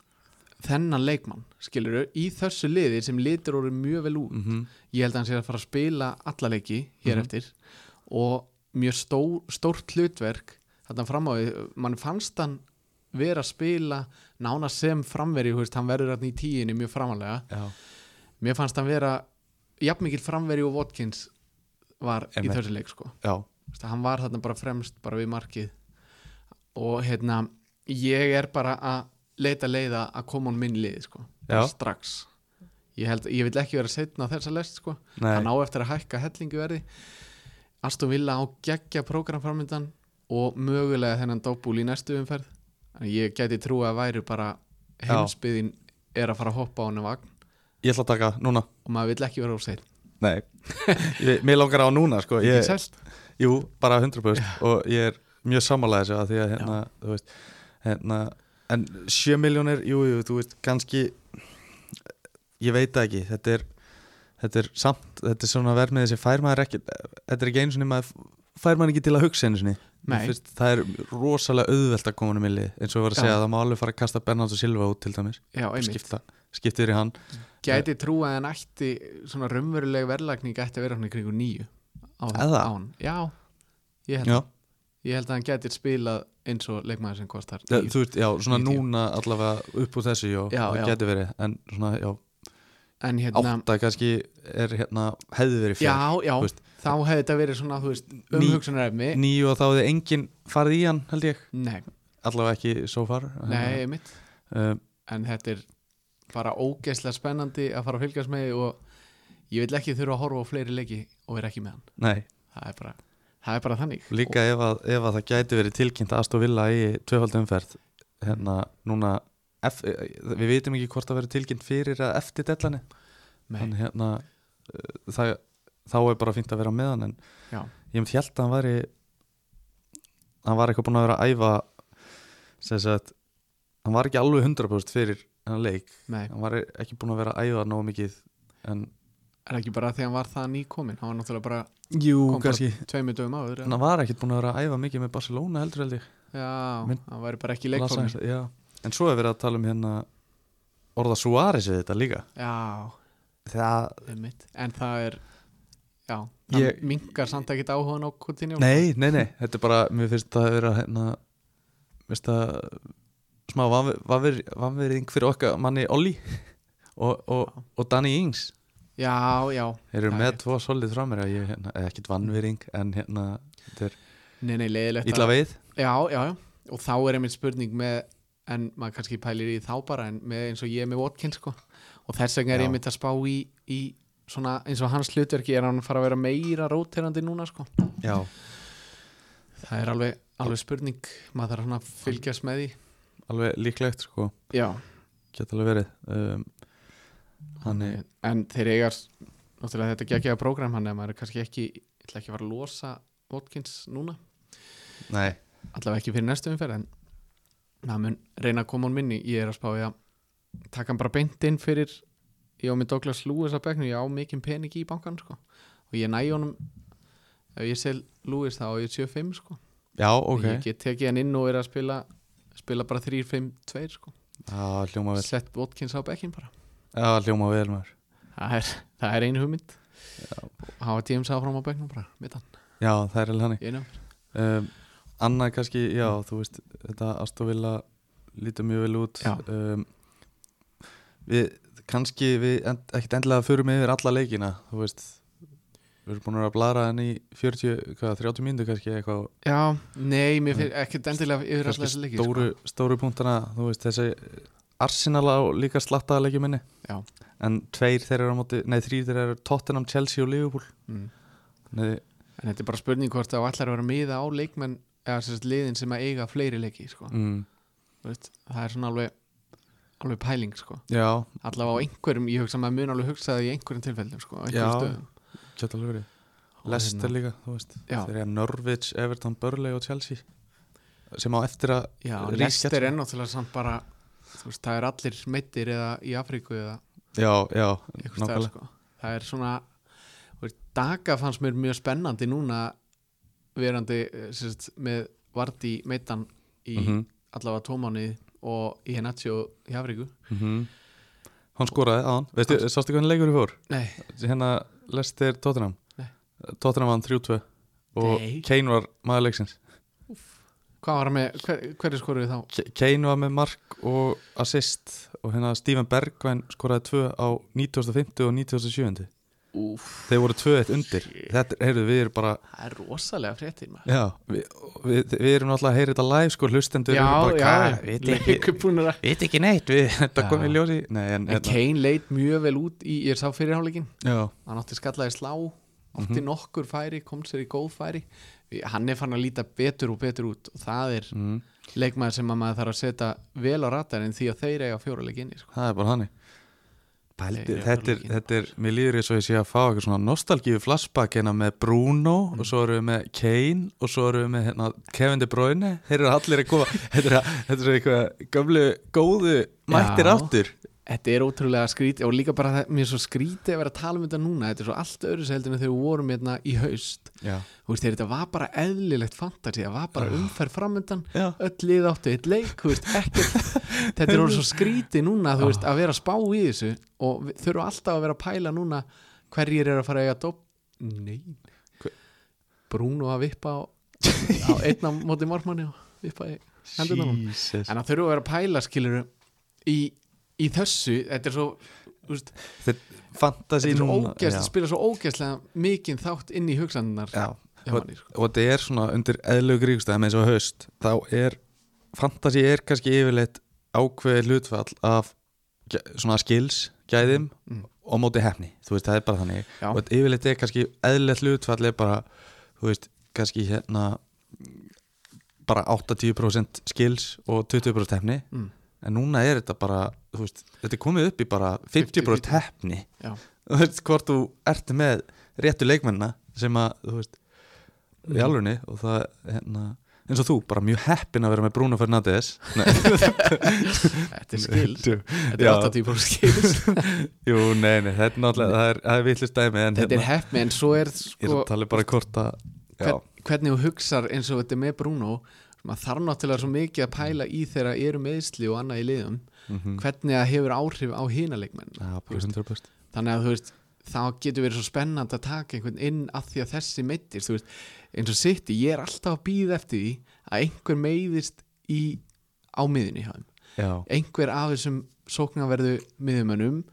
þennan leikmann, skilur í þessu liði sem litur orðið mjög vel út mm ég held að hann sé að fara að spila alla leiki hér Mhm. eftir og mjög stór, stórt hlutverk þarna fram á því, mann fannst hann vera að spila nána sem framveri, veist, hann verður þarna í tíinni mjög framalega, já, mér fannst hann vera jafn mikil framveri og Watkins var í Einmitt. þessu leik sko. Hann var þarna bara fremst bara við markið. Og hérna ég er bara að leita leiða að koma hann minn í lið sko, strax. Ég, held, ég vil ekki vera setna á þessa lest sko. Hann á eftir að hækka hellingu verði Aston Villa á geggja prógramframöndan og mögulega þennan doppúl í næstu umferð. Ég geti trúið að væri bara Já. heimsbyðin er að fara að hoppa á henni vagn. Ég ætla að taka núna. Og maður vill ekki vera úr seitt nei, mér langar á núna sko, ég, jú, bara 100% og ég er mjög sammálaðið þessu að því að hérna, þú veist hérna, en 7 miljónir, jú, jú, þú veist kannski ég veit ekki, þetta er þetta er samt, þetta er svona verðmiði sem fær maður ekki, þetta er ekki einu sinni maður fær maður ekki til að hugsa einu sinni. Finnst, það er rosalega auðvelt að koma um milli eins og ég var að Já. segja að það má alveg fara að kasta Bernardo Silva út til dæmis. Já, skipta, skipta yfir í hann. Gæti trúið að hann ætti svona raunveruleg verðlagning ætti að vera hann í kringu nýju á, hann Já, ég held, já, ég held að hann gæti spilað eins og leikmaður sem kostar þú veist, já, svona 90. núna allavega upp úr þessu, já, Já, já. En hérna, átta kannski er hérna, hefði verið fyrir já, já veist. þá hefði þetta verið svona, umhugsunarefni. nýju og þá hefði enginn farið í hann held ég, Nei, allavega ekki so far nei, einmitt. Um, en þetta er bara ógeðslega spennandi að fara að fylgjast með og ég vil ekki þurfa að horfa á fleiri leiki og vera ekki með hann. Nei, það er bara, það er bara þannig. Líka ef að, ef að það gæti verið tilkynnt að Aston Villa í tvöfald umferð hérna, núna F, við vitum ekki hvort það verið tilkynnt fyrir að eftir dellani þannig hérna uh, það, þá er bara fínt að vera með hann en Já. ég myndi held að hann væri hann var eitthvað búin að vera að æfa sem sagt hann var ekki alveg 100% fyrir hann leik. Nei, hann var ekki búin að vera að æfa nógu mikið en er ekki bara að hann var það nýkomin hann var náttúrulega bara jú, kom bara tveimur dögum áður en hann var ekkert búin að vera að æfa mikið með Barcelona heldur held ég. Já, Minn- hann væri bara ekki í leikformi. Já. En svo er verið að tala um hérna orða Suárez við þetta líka. Já, það, En það er Já, það Ég- minkar samt ekkit áhugan á Coutinho. Nei, nei, nei. Þetta er bara, mér finnst það að vera hérna, veist það smá vanverðing fyrir okkar manni Olli og, og, og Danny Ings. Já, já. Þeir eru með tvo solid frá mér ég, hérna, ekkit vanverðing en hérna, þetta er Nei, nei, illa að- veið Já, já, já. Og þá er einmitt spurning með En maður kannski pælir í þá bara En með eins og ég með Watkins sko. Og þess vegna er Já. ég einmitt að spá í, í Svona eins og hans hlutverki Er hann fara að vera meira róterandi núna sko. Það er alveg, alveg spurning. Maður þarf svona að fylgjast með því. Alveg líklegt sko, geta alveg verið. Um, Þannig, En þeir eiga Náttúrulega þetta geggjaða prógram Hann er maður er kannski ekki ekki að fara að losa Watkins núna. Nei, allavega ekki fyrir næstu umferð en maður mun reyna að koma hún minni ég er að spá ég að taka hann bara beint inn fyrir ég á með Douglas Lewis að begnu, ég á mikinn pening í bankan sko. og ég næ honum ef ég sel Lewis þá á ég 7-5 sko. já, ok. Ég get tekið hann inn og er að spila spila bara 3-5-2 sko. sett Watkins á bekkin bara. Já, hljóma vel maður. Það er, það er ein hugmynd. Og hafa James áfram á bekknum bara mitt hann, já, það er alveg nefn um, Annað kannski, já, þú veist þetta Astovilla lítur mjög vel út. Um, Við, kannski við end, ekkert endilega förum yfir alla leikina þú veist. Við erum búin að blara henni í 40, hvað, 30 mínútur kannski eitthvað. Já, nei, ekkert endilega yfir kannski þessi leiki stóru, stóru punktana þú veist þessi Arsenal á líka slattaða leikjum minni. Já. en tveir þeir eru á móti, nei þrýr þeir eru Tottenham, Chelsea og Liverpool. Mm. nei, En þetta er bara spurning hvort það ætlar að vera miða á leikmenn eða sérst liðin sem að eiga fleiri leiki sko. mm, veist, það er svona alveg alveg pæling sko. allavega á einhverjum, ég hugsa að maður mun alveg hugsa það í einhverjum tilfellum sko, einhverjum Leicester hérna- líka, þeir eru Norwich, Everton, Burnley og Chelsea. Sem á eftir að Já, Lester sko. er náttúrulega samt bara veist, það er allir meittir eða í Afríku eða já, já, nákvæmlega. sko. það er svona Daga fannst mér mjög spennandi núna verandi eh, sérst, með Vardí meittan í Mhm, allavega tómáni og í Hennatsjó í Afríku mhm. hann skoraði hann veistu, sástu hvernig leikur í fór? Nei, hérna Leicester Tottenham Nei. Tottenham vann 3-2 og Nei. Kane var maður leiksins hvað var hann með, hver, hverju skoruðu þá? Kane var með mark og assist og hérna Steven Bergwijn skoraði 2 á 1950 og 1970 Úf, þeir voru 2-1 undir. Þetta, heyrðu, við erum bara það er rosalega fréttir við, við, við erum náttúrulega að heyra þetta live sko, hlustendur Já, bara, já, "Hvað, veit ekki, neitt við, þetta kom í ljósi Nei, en, En Kane leit mjög vel út í, ég sá fyrirháleikin hann átti skallaði slá átti Mhm. nokkur færi, kom sér í góð færi. Við- hann er fann að líta betur og betur út og það er mm, leikmaður sem að maður þarf að setja vel á ratarinn því að þeir eiga fjóra leik inni sko. það er bara hannig Pældi, eru þetta, er, þetta er, mér líður eins og ég sé að fá eitthvað svona nostalgíu flashback hérna með Bruno Mm. og svo erum við með Kane og svo erum við með hérna, Kevin De Bruyne þeir eru allir að koma þetta er, eitthvað gömlu góðu mættir Já. Þetta er ótrúlega skrítið og líka bara mér er svo skrítið að vera að tala um þetta núna. Þetta er svo allt öðru seldinu þegar við vorum hérna í haust. Já, þú veist þetta var bara eðlilegt fantasi það var bara umferð framöndan öll lið áttu eitt leik veist, þetta er orðið svo skrítið núna þú veist, að vera að spá í þessu og við þurfum alltaf að vera að pæla núna hverjir eru að fara að eiga dopp nei. Hver- Bruno að vippa á, á einna móti mormanni og vippa í. Jesus. En það þurfum að vera að pæla skilur í, í þessu þetta er svo fantasy þetta er svo ógeðslega, já. spila svo ógeðslega mikinn þátt inn í manni, sko. og þetta er svona undir eðlug gríkstæðum eins og haust þá er, fantasy er kannski yfirleitt ákveði hlutfall af svona skills gæðum Mm. og móti hefni, þú veist, það er bara þannig Já. og yfirleitt er kannski eðlilegt hlutfall er bara, þú veist, kannski hérna bara 80% skills og 20% hefni Mm. En núna er þetta bara, þú veist, þetta er komið upp í bara 50% hefni Já. þú veist, hvort þú ert með réttu leikmennina sem að, þú veist í Mhm. alvegni og það, hérna eins og þú, bara mjög heppin að vera með Bruno Fernandes. Nei, þetta er skils þetta er 80% skils Jú, nei, nei, þetta er náttúrulega það er, það er villist dæmi en þetta er hérna, hefni en svo er ég er sko, að tala bara hvort að hvern, hvernig þú hugsar eins og þetta er með Bruno maður þarf náttúrulega svo mikið að pæla í þegar eru meðsli og annað í liðum mhm. hvernig það hefur áhrif á hínaleikmenn 100% þannig að þú veist þá getur verið svo spennandi að taka einhvern inn af því að þessi veist, eins og City, ég er alltaf að býða eftir því að einhver meiðist í á miðinni hjá þeim. Já, einhver af þessum sóknarverðu miðumönnum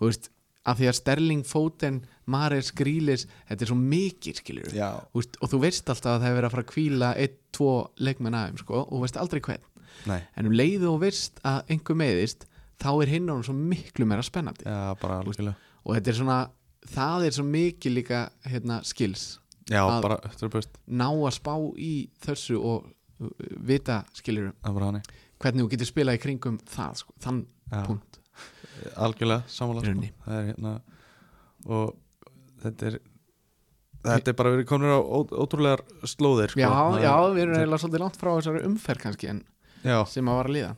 þú veist, af því að Sterling, Foden Mares, Grílis, þetta er svo mikið skilur já, veist, og þú veist alltaf að það er verið að fara að kvíla einn, tvo leikmenn aðeim sko, og þú veist aldrei hvern. Nei. En um leiðu og veist að einhver meiðist þá er hinn á hann svo miklu meira spennandi. Já, bara algjörlega. og þetta er svona það er svo mikið líka hérna, skills Já, Að- bara 100% ná að spá í þessu og uh, vita hann hvernig þú getur spilað í kringum það sko, þann Já, punkt. Algjörlega, rauninni. sko. Það er hérna og þetta er þetta er bara verið komin á ótrúlegar slóðir sko. já, er- já, við erum eiginlega svolítið langt frá þessari umferð kannski en já, sem að var að líða.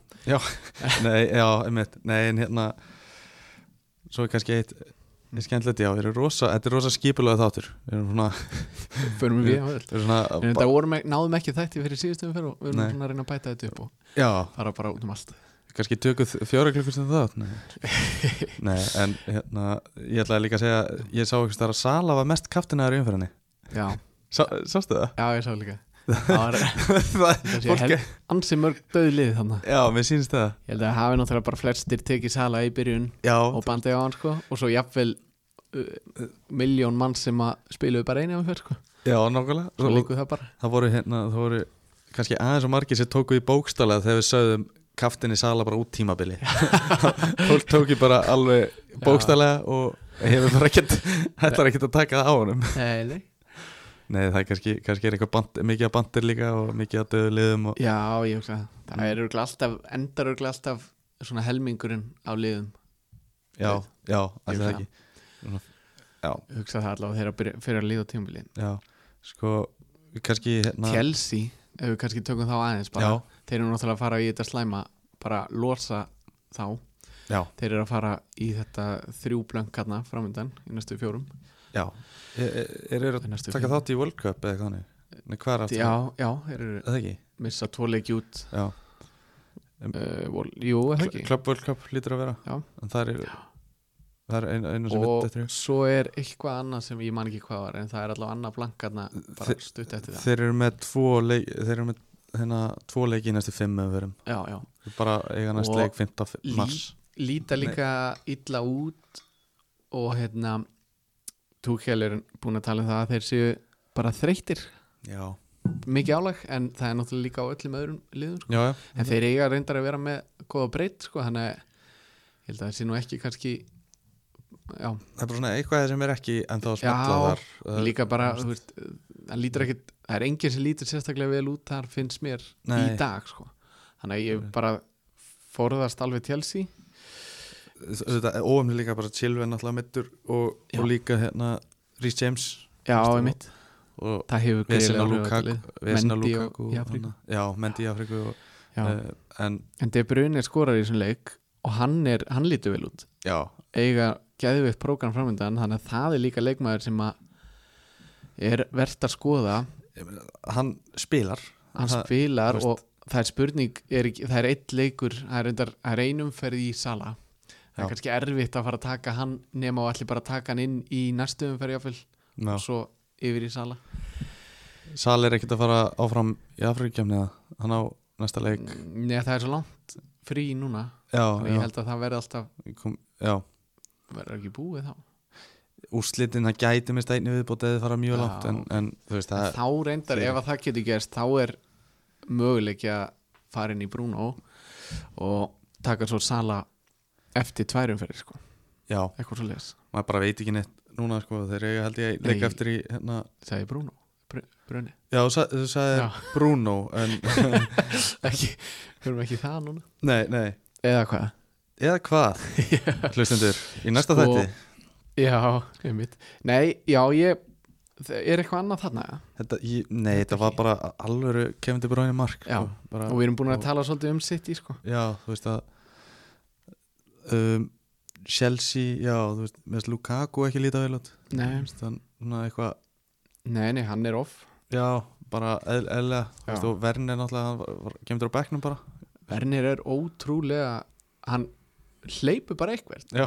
Nei, já, einmitt. Nei, en hérna Svo er kannski eitt er skemmtilegt, já, erum rosa, þetta er rosa skipulega þáttur. Við erum svona, förum við á öll við erum svona þetta náðum ekki þætti fyrir síðustu umferð og við erum svona að reyna að bæta þetta upp og Já, fara bara út um allt kannski tökuð fjóra klukkustund þátt Nei. Nei, en hérna Ég ætlaði líka að segja, ég sá ekki þar að Sala var mest kaftinaður í umferðinni. Já, Sá, Sástu það? já, ég sá líka. Það var Það- kannski fólk hel- ansi mörg döðlið þannig Já, mér sýnst það. Ég held að það hafi náttúrulega bara flestir tekið sala í byrjun Já, og bandið á hann sko og svo jafnvel uh, miljón mann sem að spiluðu bara einu af fyrir sko. Já, nákvæmlega. Svo Og líku það bara. Það voru hérna, það voru kannski aðeins og margir sem tóku í bókstálega þegar við sögðum kaftinni sala bara út tímabili. Fólk tóki bara alveg bókstálega og hefur bara ekkert þetta er ekkert að taka það á honum. Nei, nei. Það er kannski, kannski er eitthvað band, mikið að bandir líka og mikið að döðu liðum og, já, ég hugsa það það er örugglega alltaf, endar örgulega alltaf svona helmingurinn á liðum. Já, já, Ég allir það ekki. Já, ég hugsa það allavega þegar byrja- fyrir að líða tímabili já, sko kannski hérna Chelsea, ef við kannski tökum þá aðeins bara, Já, þeir eru náttúrulega að fara í þetta slæma bara losa þá. Já, þeir eru að fara í þetta þrjú blönk hérna framöndan í næstu fjórum. Já. Er, er, er, er Í næstu að taka þátt í World Cup eða aftur? já, já, þeir eru Það ekki? missa tvo leiki út. Já, uh, vol, jú, er það ekki? Club World Cup lítur að vera. Já. En það er, það er einu, einu sem er og þetta þrjú. svo er eitthvað annað sem ég man ekki hvað var en það er allavega annað blank hérna bara Þi- stutt eftir það. Þeir eru með tvo leik Þeir eru með hérna tvo leiki í næstu fimm öfurum já, já. bara eiga næst Og leik 5. Lí- mars. líta líka illa út og hérna Túkjæl er búin að tala um það að þeir séu bara þreyttir. Já, mikið álag en það er náttúrulega líka á öllum öðrum liðum sko. já, já. En þeir eiga reyndar að vera með góða breytt sko, þannig ég held að það sé nú ekki kannski já, Það er bara svona eitthvað sem er ekki en þá smetla þar líka bara þú veist, ekkit það er enginn sem lítur sérstaklega vel út þar finnst mér Nei. í dag sko. þannig að ég bara forðast alveg er óumli líka bara Chilwell náttúrulega mittur og, og líka hérna Rhys James já, einmitt, og það hefur lið. Vesina Lukaku Já, Mendy í Afriku og, uh, En en De Bruyne skorar í þessum leik og hann, er, hann lítur vel út. Já, eiga geðvitt prógram framöndan þannig að það er líka leikmaður sem að er verðt að skoða. Hann spilar. Hann Það- spilar veist- og það er spurning er, það er eitt leikur það er, reyndar, það er einum ferð í sala það er Já. kannski erfitt að fara að taka hann nema og allir bara taka hann inn í næstu umferð jáfnvel Já. og svo yfir í sala Sal er ekkert að fara áfram í Afrikjafni eða? Hann á næsta leik. Nei, það er svo langt frí núna Já, ég já, held að það verði alltaf verður ekki búið þá Úrslitin það gæti mist einni viðbót eða fara mjög langt en, en veist það þá reyndar, ef að það getur gerst þá er möguleiki að fara inn í Bruno og taka svo sala eftir tværum fyrir sko, eitthvað svo les maður bara veit ekki neitt núna sko, þeir eiga held ég leik Nei. eftir í hérna sagði Bruno, Br Brunni Já, þú sa- þú sagði Já. Bruno en, ekki, höfum ekki það núna? Nei, nei. Eða hvað? Eða hvað, hlustendur, í næsta Sko, þætti já, einmitt. Nei, já, ég er eitthvað annað þarna ja? þetta, ég, Nei, þetta var bara alvöru Kevin De Bruyne mark Já, sko, bara, og við erum búin að og- tala svolítið um sitt í sko. Já, þú veist að um, Chelsea, já, þú veist þess Lukaku ekki líta vel Þú nei, veist, hann, svona eitthvað nei, nei, hann er off. Já, bara eðl- eðlilega Þú veist, og Verne náttúrulega hann kemur á bekknum bara. Vernir er ótrúlega hann hleypur bara eitthvað Já,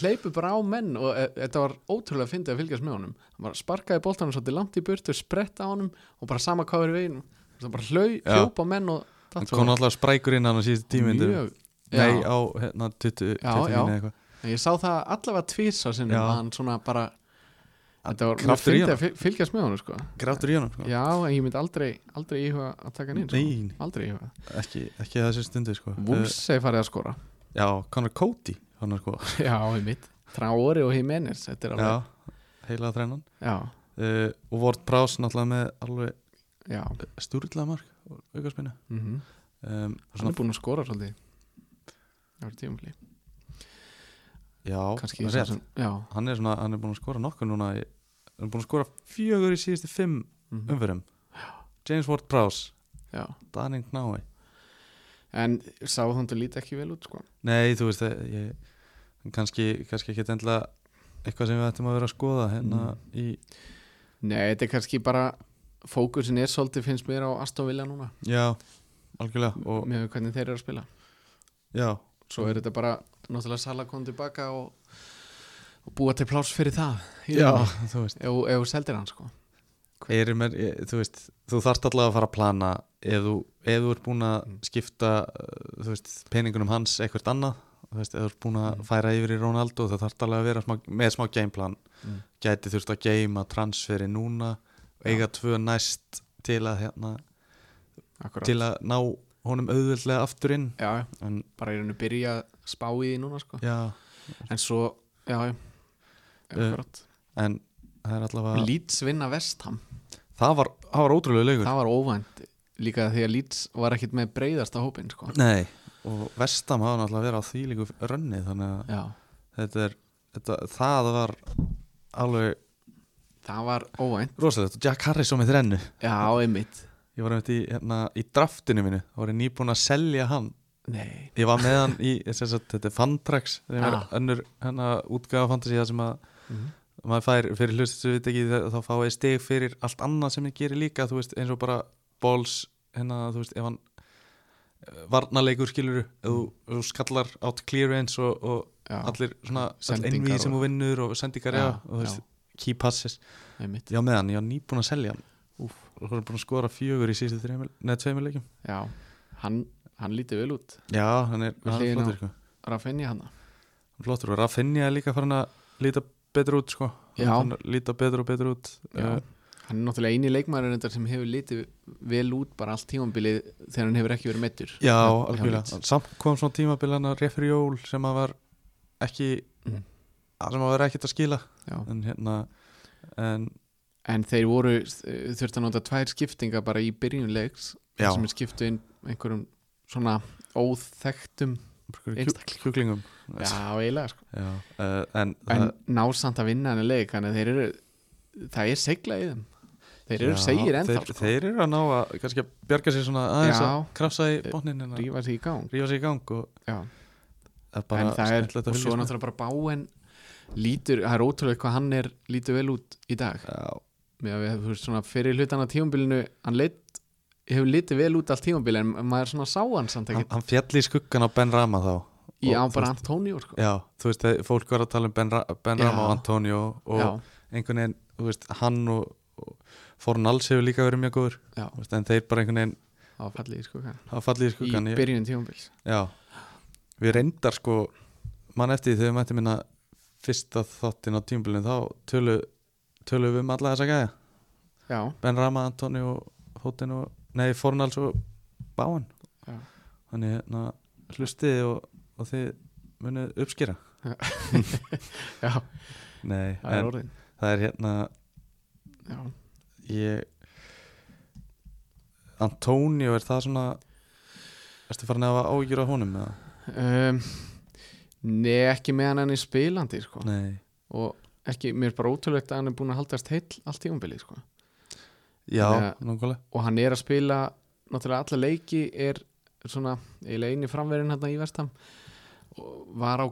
hleypur bara á menn og e, þetta var ótrúlega fyndið að fylgjast með honum hann bara sparkaði boltanum svolítið langt í burtu spretta á honum og bara sama hvað er í veginn það bara hljópa menn og hann kom náttúrulega sprækur inn hann á síðustu tímyndu Nei, á hérna 20 Já, 20 já. eða eitthvað En ég sá það allavega tvís á sinnum Já. að hann svona bara þetta var fyndið honum. að fyl- fylgjast með honum sko. Gráttur í honum sko. já, en ég myndi aldrei aldrei íhuga að taka hann inn sko. Aldrei íhuga ekki, ekki þessi stundu sko. Wolves segi farið að skora Já, Conor Cody hann er sko. Já, ég mitt Traori og Jimenez þetta er Já, heila þrennan. Já, uh, Og Ward Prowse náttúrulega með alveg já. stúrlega mark aukarspinnu Mm um, hann er búin að skora svolítið. Það var tíumfli Já, kannski rétt. svo sem, já, hann er, svona, hann er búin að skora nokkuð núna í, Hann er búin að skora fjögur í síðustu fimm mm umfyrum James Ward Prowse, Danning Knái en sá þú líti ekki vel út sko? Nei, þú veist það ég, kannski, kannski ekki endilega eitthvað sem við ættum að vera að skoða hérna Mm. í nei, þetta er kannski bara fókusin er svolítið finnst mér á Aston Villa núna. Já, algjörlega og, með hvernig þeir eru að spila. Já, svo er þetta bara náttúrulega Sala kom tilbaka og, og búa til pláss fyrir það. Já þú veist. Ef þú seldir hann sko með, ég, þú veist þú þarft allavega að fara að plana ef þú, ef þú ert búin að Mm. skipta uh, þú veist, peningunum hans eitthvað annað þú veist, ef þú ert búin að Mm. færa yfir í Ronaldo það þarft allavega að vera smá, með smá gameplan mm. gæti þurft að geima transferi núna og eiga tvö næst til að hérna, til að ná honum auðvöldlega aftur inn. Já, en bara í rauninu byrja að spá í því núna sko. Já, En svo, já, já. Akkurat. en það er allavega Leeds vinna Vestham það var, það var ótrúlega leikur. Það var óvænt Líka því að Leeds var ekkit með breyðasta hópin sko. Nei, og Vestam hafa náttúrulega verið á því líku rönni þannig að Já, þetta er þetta, það var alveg það var óvænt. rosalegt. Og Jack Harrison með þrennu. Já, einmitt. Ég var einmitt í, hérna, í draftinu mínu. Þá var nýbúin að selja hann. Nei. Ég var með hann í, sagt, þetta er Fantrax önnur hérna, útgafa fantasy það sem að mm. Maður fær fyrir hlustu sem við ekki þá fá ég stig fyrir allt annað sem ég gerir líka þú veist eins og bara balls hérna þú veist ef hann eh, varnarleikur skilur ef þú, skallar átt clearance og, og Já, allir svona Sendingar innvíð sem þú vinnur og sendingar já, og þú veist key passes. Einmitt. Já með hann, ég var nýbúin að selja hann. Úf. og þú erum búin að skora fjögur í síðustu tveimil leikum Já, hann, hann lítið vel út. Já, hann er, Við hann er flottur sko. Rafinha hann Hann er flottur og Rafinha er líka farin að líta betur út sko. Líta betur og betur út Eh, hann er náttúrulega eini leikmaður þetta sem hefur litið vel út bara allt tímambilið þegar hann hefur ekki verið meittur Já, Leeds. Samt kom svona tímabil hann að refri jól sem að var ekki Mm. sem að vera ekkert að skila en hérna en En þeir voru, eh, þurfti að nota tvær skiptinga bara í byrjunleiks sem er skiptu inn einhverjum svona óþektum. Kjúklingum. Já, eiginlega sko. Já, uh, en, En það, ná samt að vinna henni leik þannig að þeir eru, það er segla í þeim. Þeir eru segir ennþá þeir, sko. þeir eru að ná að kannski að bjarga sér svona aðeins Já. að krafsa í botnin að Rífa sig í gang. Rífa sig í gang og bara en það er, og svo náttúrulega bara báen lítur, það er ótrúlega hvað hann er lítur vel út í dag. Já, með að við hefur svona fyrir hlutan á tímabilinu hann lit, hefur litið vel út allt tímabili en maður svona sá hann samt ekki hann fjall í skuggan á Ben Rama þá. Í á og bara veist- Antonio sko. Já, þú veist, fólk var að tala um Ben, Ra ben Já. Rama og Antonio og Já, einhvern veginn, þú veist, hann og, og Forn Alls hefur líka verið mjög góður. Já, veist, en þeir bara einhvern veginn það fallið í sko hafa fallið í í skuggan ég, byrjun tímabils. Já, við reyndar sko mann eftir þegar við mættum minna fyrsta þáttin á tímbilinu þá tölu, tölu við um alla þessa gæja. Já, Ben Rama, Antonio, Hóttin og nei, Forn Alls og Báan já, þannig hérna hlustiði og, og þið munið uppskýra já. Nei, það er orðin. það er hérna Já, ég Antonio er það svona erstu farin að hafa ágjur á honum eða? um, Nei, ekki með hann enn í spilandi sko. Nei, og ekki, mér er bara ótrúlegt að hann er búin að haldast heill allt tímabilið sko. Já, nákvæmlega. og hann er að spila náttúrulega alla leiki er svona eiginlega eini framverðin hérna í vestam og var á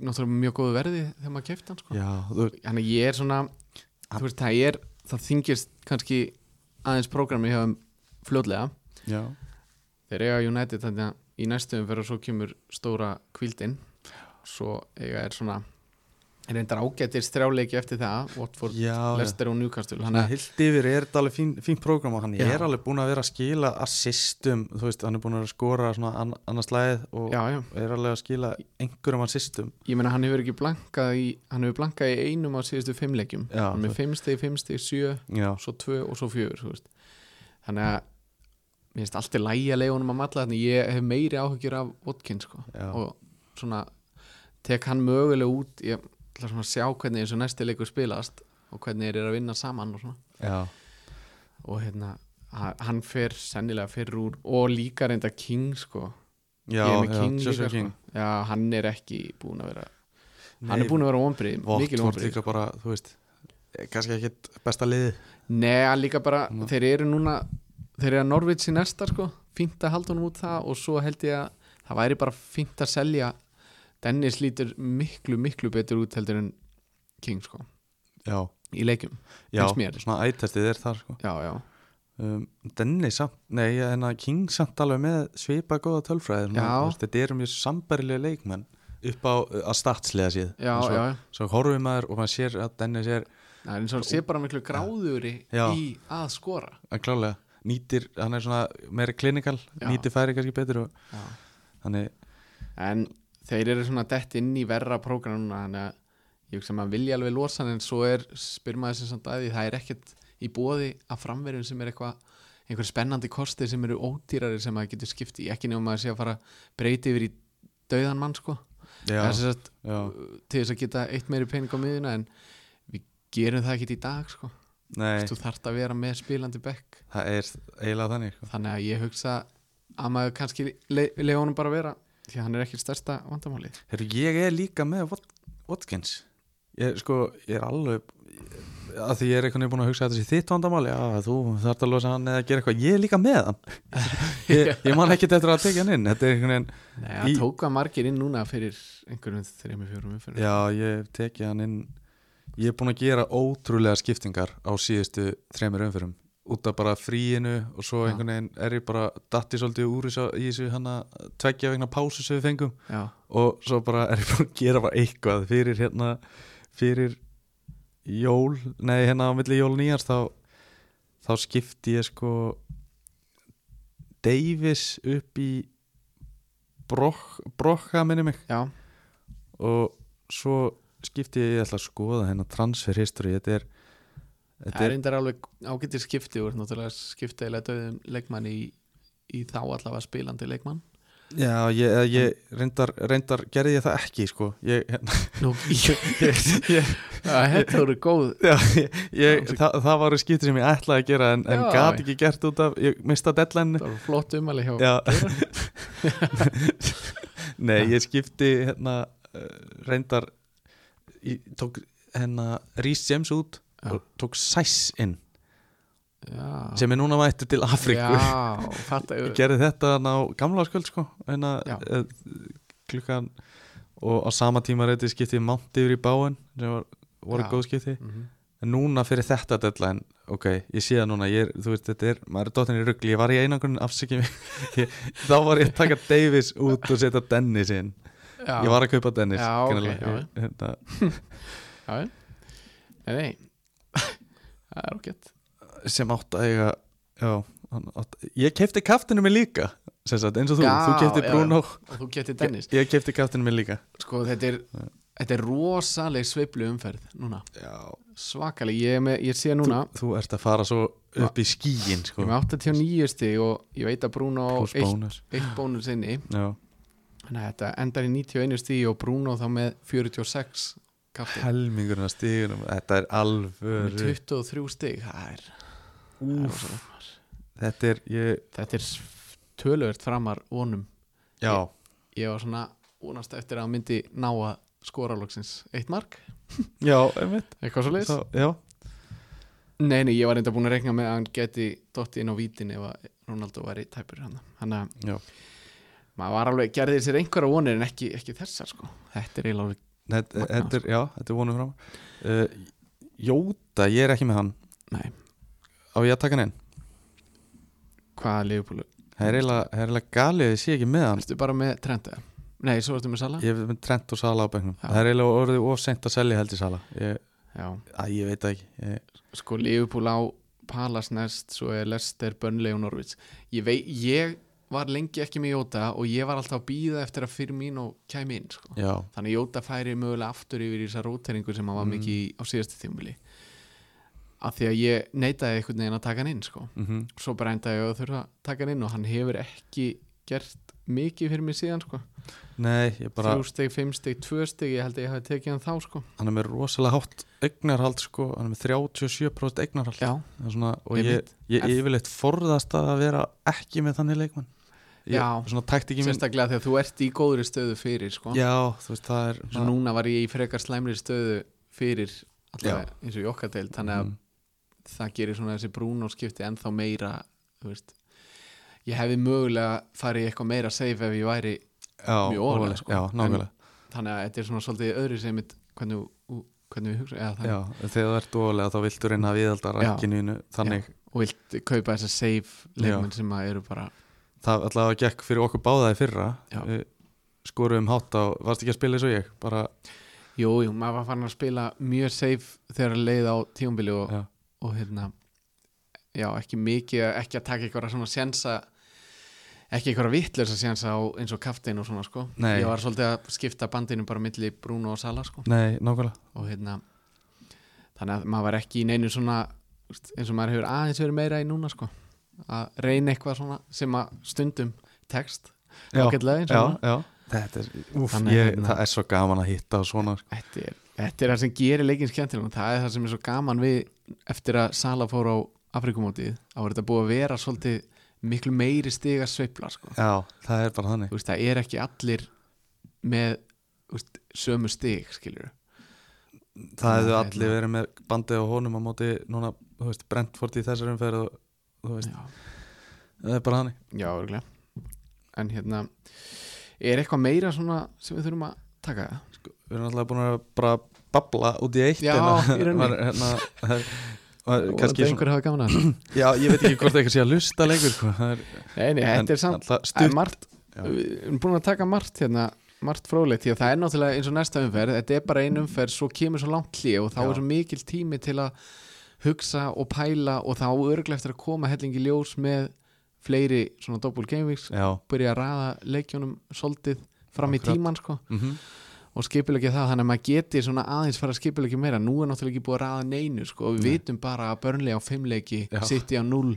náttúrulega mjög góðu verði þegar maður kefti hann sko. Já, þú, þannig að ég er svona þú veist, það er, það þingist kannski aðeins prógrami hjá þeim fljótlega. Já, þeir eiga United þannig að í næstum fyrir og svo kemur stóra kvíldin svo eiga er svona reyndar ágættir strjáleiki eftir það Watford, já. Leicester og Newcastle Þannig að heilt yfir er þetta alveg fín, fín prógram og hann Já. er alveg búin að vera að skila assistum, þú veist, hann er búin að skora annars læð og já, er alveg að skila einhverjum assistum. Ég meina hann hefur ekki blankað í hann hefur blankað í einum á síðustu fimm leikjum. Já, hann er með fimm stig, fimm stig, sjö svo tvö og svo fjögur þannig að mér finnst alltaf lægi að leiða honum að matla þannig ég hef meiri áhyggjur af Watkins sko. Og svona tek hann mögulega út ég ætla svona að sjá hvernig þessu næsti leikur spilast og hvernig þeir eru að vinna saman og, svona. já, og hérna ha- hann fer sennilega fyrir úr og líka reynda King sko já, já, King Joshua líka King sko. já, hann er ekki búin að vera hann er búin að vera vonbrið, mikil vonbrið líka bara, þú veist eh, kannski ekkit besta liði Nei, hann líka bara, Ná. þeir eru núna þeir eru að Norvits í næsta sko fínt að halda honum út það og svo held ég að það væri bara fínt að selja Dennis lítur miklu, miklu betur út heldur en King sko. Já, í leikjum, já, svona ættestið er þar sko. já, já, um, Dennis nei, en að King samt alveg með svipa góða tölfræði svona, Já. þú veist, Þetta eru mjög sambærilega leikmenn upp á að statslega síð já, svo, já, svo horfum maður og maður sér að Dennis er Það er eins og hann sé bara miklu gráðuri í að skora. Að klálega nýtir, hann er svona meira klinikal nýtir færi kannski betur og þannig, En þeir eru svona dett inn í verra prógram núna Þannig að ég hugsa að maður vilja alveg losa En svo er, spyr maður sem samt að því Það er ekkert í bóði að framverjum sem er eitthvað einhver spennandi kosti sem eru ódýrari sem maður getur skipti ekki nefnum maður sé að fara að breyti yfir í dauðan mann sko. Já, Það já, til þess að geta eitt meiri pening á miðuna en við gerum það ekki í dag sko. þú þarft að vera með spilandi bekk það er eiginlega þannig sko. þannig að ég hugsa að maður kannski le leiða honum bara að vera því að hann er ekki stærsta vandamálið. Heru, ég er líka með Wat- Watkins. Ég, sko, ég er alveg að því ég er einhvern veginn búin að hugsa að þetta sé þitt vandamál já, þú þarft að losa hann eða gera eitthvað. Ég er líka með hann. Ég, ég man ekki eftir að tekja hann inn. Þetta er einhvern veginn, Nei, það Í- tók að margir inn núna fyrir einhverjum þreim fjórum umfyrir já, ég tekja hann inn. Ég er búin að gera ótrúlega skiptingar á síðustu þremur umfyrum út af bara fríinu og svo einhvern veginn er ég bara datti svolítið úr í þessu hann að tveggja vegna pásu sem við fengum. Já, og svo bara er ég búin að gera bara eitthvað fyrir hérna fyrir jól, nei hérna á milli jól og nýjars þá, þá skipti ég sko Davis upp í brokk, brokka minni mig. Já, og svo skipti ég, ég ætla að skoða hérna transfer history þetta er, það er reyndar alveg ágættir skipti og náttúrulega skipti eða döðum leikmann í, í þá allavega spilandi leikmann. Já, ég, ég reyndar, reyndar gerði ég það ekki sko. Ég, hérna, Nú, ég, ég, þetta voru góð. Já, það, það var skipti sem ég ætlaði að gera en, en gat ekki gert út af ég mista deadline það voru flott umæli hjá Já. Nei, ég skipti hérna uh, reyndar tók hérna Rhys James út. Og tók Sæs inn já, sem er núna mættur til fatta ég gerði þetta á gamla skvöld sko uh, klukkan og á sama tíma reyndi skipti ég Mount yfir í báin sem var, voru góð skipti. Mhm. en núna fyrir þetta deadline ok, ég sé það núna, ég er, þú veist, þetta er maður er dottin í ruggli, ég var í einangrun afsækjum þá var ég að taka Davis út og setja Dennis inn. Já, ég var að kaupa Dennis Já, ok, greinilega. já. Hérna, já, nei það er okkur sem átt að eiga já, átt, ég kefti kaftinu mig líka sagt, eins og þú, Já, þú kefti Bruno. og þú getur Dennis ég, ég kefti kaftinu mig líka. Sko þetta er þetta er rosaleg sveiflu umferð núna. Svakaleg, ég, með, ég sé núna þú, þú ert að fara svo upp í skíin ég sko, er með 89 stig og ég veit að Bruno eitt, eitt bónus inni. Þannig að þetta endar í 91 stig og Bruno þá með 46 kafti helmingurinn að stígunum þetta er alvöru. 23 stig það er, rosalega. þetta er, ég, þetta er töluvert framar vonum. Já. Ég var svona vonast eftir að myndi ná að skora loksins eitt mark. Já, einmitt. Eitthvað svo já, nei, nei, ég var reynda búin að rekna með að hann geti dótt inn á vítin ef að Ronaldo væri tæpur hann. Þannig að já. maður var alveg gerði sér einhverja vonir en ekki, ekki þessar sko. Þetta er eiginlega alveg Þetta, þetta er, já, þetta er vonum fram uh, Jóta, ég er ekki með hann. Nei, Á ég að taka hann inn? Hvaða liðbúlu Það er eiginlega, galið að ég sé ekki með hann. Erstu bara með Trent eða? nei, svo ertu með Sala Ég er með Trent og Sala á bæknum. Það er eiginlega orðið of seint að selja held í Sala ég, Æ, ég veit ekki. Ég, sko liðbúl á Palace næst, svo er Leicester, Burnley og Norwich. Ég veit, ég var lengi ekki með Jóta og ég var alltaf að býða eftir að fyrir mín og kæmi inn sko. Þannig að Jóta færi mögulega aftur yfir í þessa róteringu sem hann var Mm. mikið á síðastu tímuli af því að ég neitaði einhvern veginn að taka hann inn sko. mm svo bara endaði ég að þurfa að taka hann inn og hann hefur ekki gert mikið fyrir mig síðan sko. nei, ég bara þrjú steg, fimm steg, tvö steg ég held að ég hafi tekið hann þá sko. Hann er með rosalega hátt eignarhald sko, Hann er með 37% eignarhald svona, Og ég, Einmitt. ég En- yfirleitt forðast að vera ekki með þannig leikmann ég, Já. Ekki minn sérstaklega þegar þú ert í góðri stöðu fyrir sko. Já, þú veist, það er svo núna var ég í frekar slæmri stöðu fyrir allavega eins og í okkar deild þannig að Mm. það gerir svona þessi brún og skipti ennþá meira ég hefði mögulega farið eitthvað meira safe ef ég væri já, mjög ofalega, sko. Já, nákvæmlega þannig að þetta er svona svolítið öðru sem hvernig, hvernig við hugsa það, Já, þegar þú ert ofalega þá viltu reyna að viðalda Já. þannig og vilt kaupa þessa safe leikmenn sem eru bara það allavega gekk fyrir okkur báðaði fyrra. Skorum hátt á, varst ekki að spila eins og ég? Bara, jú, jú, maður var farin að spila mjög safe þegar leið á tíumbili og, og hérna já, ekki mikið, ekki að taka eitthvað svona sjensa ekki eitthvað vittlösa sjensa á eins og kaftin og svona sko. Nei. ég var svolítið að skipta bandinu bara milli Bruno og Sala sko. Nei, og hérna þannig að maður var ekki í neinu svona eins og maður hefur aðeins verið meira í núna sko að reyna eitthvað svona sem að stundum text Já, ágætlega eins og já Þetta er, úf, Þannig, ég, hérna- það er svo gaman að hitta og svona sko. þetta er, þetta er það sem gerir leikin skemmtilega og það er það sem er svo gaman við eftir að Sala fór á Afrikumótið þá er þetta búið að vera svolítið miklu meiri stiga sveifla sko. Já, það er bara þannig Þú veist, það er ekki allir með þú veist, sömu stig skilur Það hefðu Nei, allir hérna. verið með bandið á honum á móti núna, þú veist, Brentford í þessar umferð og þú veist, já, það er bara þannig já örgulega en hérna er eitthvað meira svona sem við þurfum að taka sko, Við erum alltaf búin að bara babla út í eitt Já, hérna, í rauninni. var, hérna, það er- og kannski þetta einhver hafa gaman að þessu. Já, ég veit ekki hvort eitthvað sé að lusta leikur sko. það er, nei, nei, en þetta er samt það er stutt margt, Já. við erum búin að taka margt hérna margt fróðlegt, því að það er náttúrulega eins og næsta umferð þetta er bara ein umferð, svo kemur svo langt hlið og þá Já. er svo mikil tími til að hugsa og pæla og þá örglega eftir að koma hellingi ljós með fleiri svona double game weeks Já, byrja að raða leikjónum soldið fram í tíman sko. Mm og skipilegja það þannig að maður geti svona aðeins fara að skipilegja meira, nú er náttúrulega ekki búið að raða neinu sko og við Nei. vitum bara að börnlega á fimmleiki, Já. sitt á null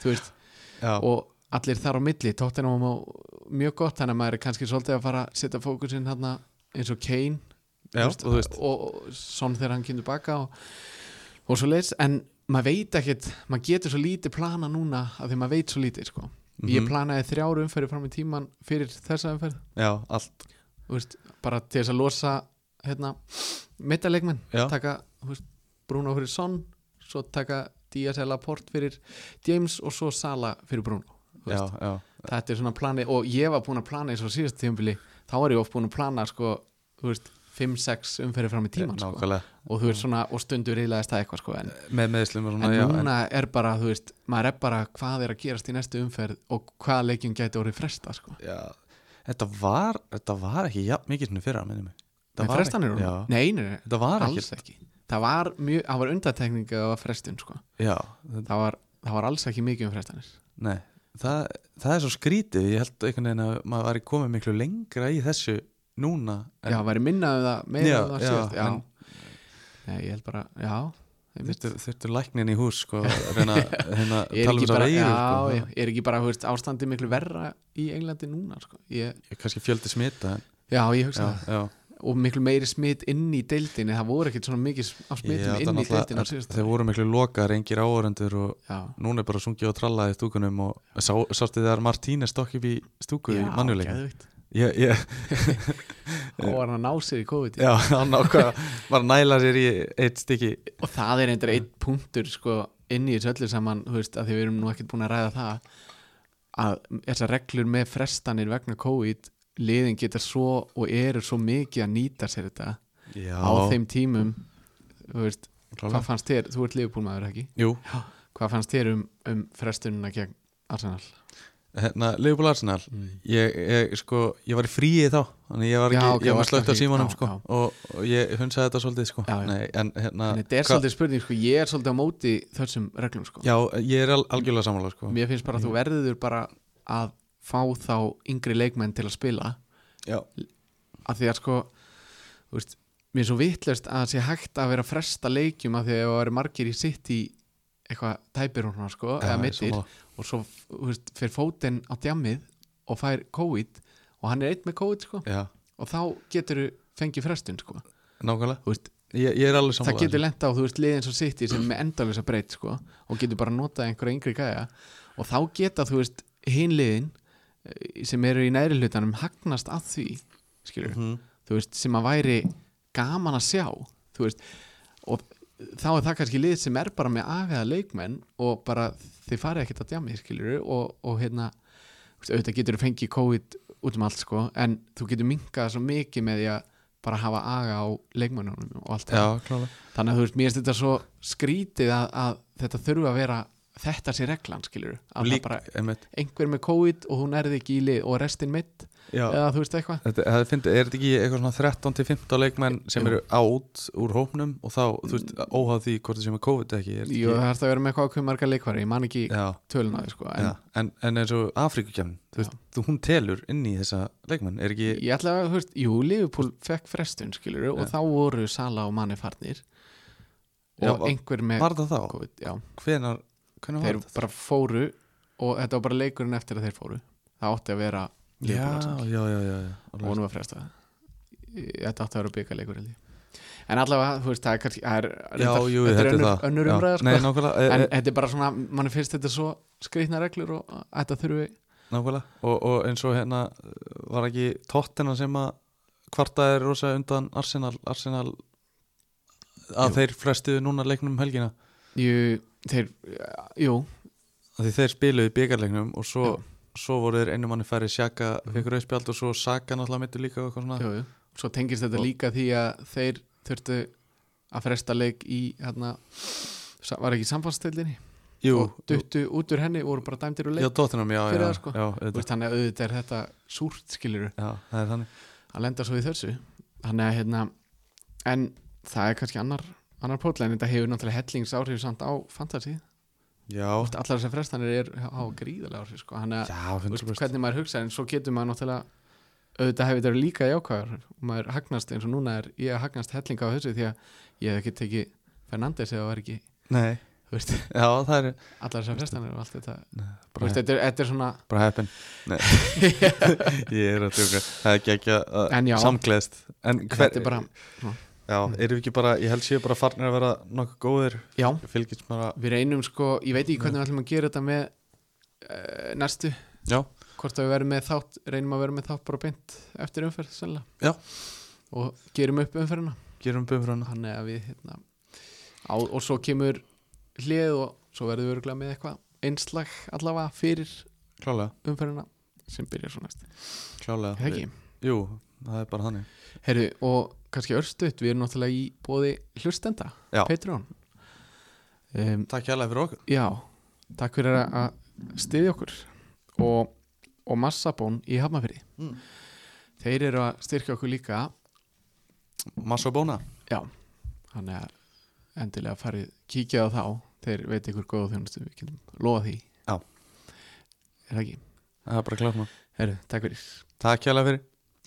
þú veist, já, og allir þar á milli tóttinam á mjög gott þannig að maður er kannski svolítið að fara að setja fókusinn hérna eins og Kane já, og þú veist. og, og svona þegar hann kynur baka og, og svo leis, en maður veit ekkert maður getur svo lítið plana núna af því maður veit svo lítið sko. Ég mhm, planaði þrjár umferði fram í tíman fyrir þessa umferð. Já, allt. Veist, bara til þess að losa hérna, mittaleikmenn Já, taka veist, Bruno fyrir Son svo taka Díaz eða Laporte fyrir James og svo Sala fyrir Bruno já, já, þetta er svona plani og ég var búin að plana eins og síðast tímabili þá var ég oft búin að plana sko, veist, 5-6 umferði fram í tíman sko. nákvæmlega og þú veist svona, og stundur reyðlaðist það eitthvað sko, en, Með meðslum og svona, en já, núna er bara, þú veist maður er bara hvað er að gerast í næstu umferð og hvað leikjum gæti orðið fresta sko. já, þetta var þetta var ekki jafn mikið svona fyrir að minni mig Það var ekki- já. Já, nei, nei, nei, þetta var alls ekki ekki það var mjög, það var undatekning að frestun sko. Já, þetta, það var, það var alls ekki mikið um frestanir nei það, það er svo skrítið, ég held einhvern veginn að maður væri komið miklu lengra í þessu núna en já, væri minnaðu það meira Já, um það síðast já, en- nei, ég held bara, já þurftu, þurftu læknin í hús sko, að reyna hérna, er tala um þessar bara, veiru já, sko, já, er ekki bara, veist, ástandi miklu verra í Englandi núna, sko? Ég, ég, kannski fjöldi smita en, já, ég hugsa já, það. já, og miklu meiri smitt inn í deildinni. Það voru ekkert svona mikið af Ég smittum að inn í síðast þeir voru miklu lokaðar, engir áhörendur og já, núna er bara sungið og trallað í stúkunum og sá, sástu þegar Martínez stokk upp í stúku í mannuleikin. Ég, ég, og var hann að ná sér í COVID. Já, hann ákvað var að næla sér í eitt stykki. Og það er eindir einn punktur sko, inn í þessu öllu saman þú veist, að því við erum nú ekkert búin að ræða það að þessar reglur með frestanir vegna COVID liðin geta svo og eru svo mikið að nýta sér þetta já, á þeim tímum þú veist, hvað fannst þér, þú ert liðbúlmaður ekki? Jú, hvað fannst þér um, um frestunina gegn Arsenal hérna, Liverpool Arsenal ég, ég, sko, ég var í fríi þá þannig ég var Já, ekki, ok, ég var slögt á símanum já, sko, já. og, og ég hunsaði þetta svolítið sko. Nei, en hérna en þetta er svolítið spurning, sko, ég er svolítið á móti þessum reglum sko. já, ég er al, algjörlega sammála sko. mér finnst bara að þú verður bara að fá þá yngri leikmenn til að spila já, að því að sko þú veist, mér er svo vittlust að það sé hægt að vera fresta leikjum að því að það eru margir í sitt í eitthvað tæpir hún sko, eða mittir. Og svo veist, fyrir fótinn á djammið og fær COVID og hann er einn með COVID sko. Já, og þá getur þú fengið frestun sko. Nákvæmlega. Veist, ég, ég er alveg sammála það getur lent á þú veist liðin svo sitt í sem er með endalisa breytt sko og getur bara notað einhverja yngri gæja. Og þá geta þú veist hinn liðin eh, sem eru í næri hlutanum hagnast að því skilur Mhm. þú veist, sem að væri gaman að sjá þú veist, og þá er það kannski lið sem er bara með agaða leikmenn og bara þið farið ekkert að djami skilur og, og hérna auðvitað getur þú fengið COVID út um allt sko, en þú getur minkað svo mikið með því að bara hafa aga á leikmennunum og allt það þannig að þú veist, mér finnst þetta svo skrítið að, að þetta þurfa að vera þetta sé reglan skilur og að líka, bara einhver með COVID og hún erði ekki í lið og restin mitt eða þú veist eitthvað. Það er þetta ekki eitthvað svona 13-15 leikmenn sem eru átt úr hópnum og þá, þú veist, óháð því hvort það sem er COVID eða ekki, er þetta Jú, það ekki þarf að vera með eitthvað ákveð marga leikvari ég man ekki já, tölun á því sko en já, en, en eins og Afríkukefnin, þú veist, þú, hún telur inn í þessa leikmenn, er ekki ég ætla að, þú veist, jú, Liverpool fekk frestun skilur og Já. þá voru Sala og Manni farnir. Já, og einhver með var það þá? COVID, já, Hvenar, þeir bara fóru og þetta var bara leikurinn eftir að þeir fóru. Það átti að vera Já, já, já, já, og nú var frestað. Þetta átti að vera ég. En allavega, þú veist, það er kannski er, þetta er er önnur, Nei, sko. nákvæmlega, en e, þetta er bara svona, mann finnst þetta svo skrýtna reglur og þetta þurfi nákvæmlega. Og, og eins og hérna var ekki tóttina sem að kvartaði rosa undan Arsenal Arsenal að Jú. þeir flestuðu núna leiknum um helgina? Jú, þeir, jú. Því þeir spiluðu byggarleiknum og svo, Já. Svo voru þeir einu manni færi sjaka Mhm. fekk rauðspjald og svo Saka náttúrulega mittu líka og eitthvað svona. Jú, jú. svo tengist þetta Og- líka því að þeir þurftu að fresta leik í hérna, var ekki samfannstildinni og duttu út úr henni voru bara dæmdir úr já, leik tóttinam, já, fyrir já, það, sko. já, veist, þannig að auðvitað er þetta súrt skiluru já, að lenda svo í þessu. Þannig að hérna en það er kannski annar annar pótla en þetta hefur náttúrulega hellings áhrif samt á fantasy. Já, allar þessar frestanir er á gríðarlega áhrif sko. þannig að 100% hvernig maður hugsa en svo getur maður náttúrulega auðvitað hefur þetta líka jákvæður. Og maður hagnast eins og núna er ég að hagnast hellinga á þessu því að ég hef ekki tekið Fernandes eða var ekki Nei, veist, já, er allar þessar frestanir og allt þetta þetta, er, þetta er svona bara heppin. Ég er að tjóka Það er ekki ekki að samgleðst. En hver, þetta er bara, Já, erum við ekki bara, ég held séu bara farnir að vera nokkuð góðir? Já, bara, við reynum sko ég veit ekki hvernig við ætlum að gera þetta með uh, næstu. Já, hvort að við verum með þátt reynum að vera með þátt bara beint eftir umferð sennilega. Já. og gerum upp umferðina. Gerum bumfrana þannig að við hérna, á, og svo kemur hlið og svo verðum við örgulega með eitthvað einslag allavega fyrir Klálega, umferðina sem byrjar svo næst. Klálega. Ekki? Jú, það er bara þannig. Herru, og kannski örstuðt við erum náttúrulega í bóði hlustenda Já. Patreon. Um, Takk hérlega fyrir okkur. Já, takk fyrir að- styðja okkur og, og Massabón í Hafnafyrði mm. þeir eru að styrkja okkur líka. Massa og bóna Já, þannig að endilega farið kíkja á þá. Þeir veit ykkur góða þjónustu við getum lofa því. Já. Er það ekki? Það er bara klárt maður Herru, takk fyrir. Takk hérlega fyrir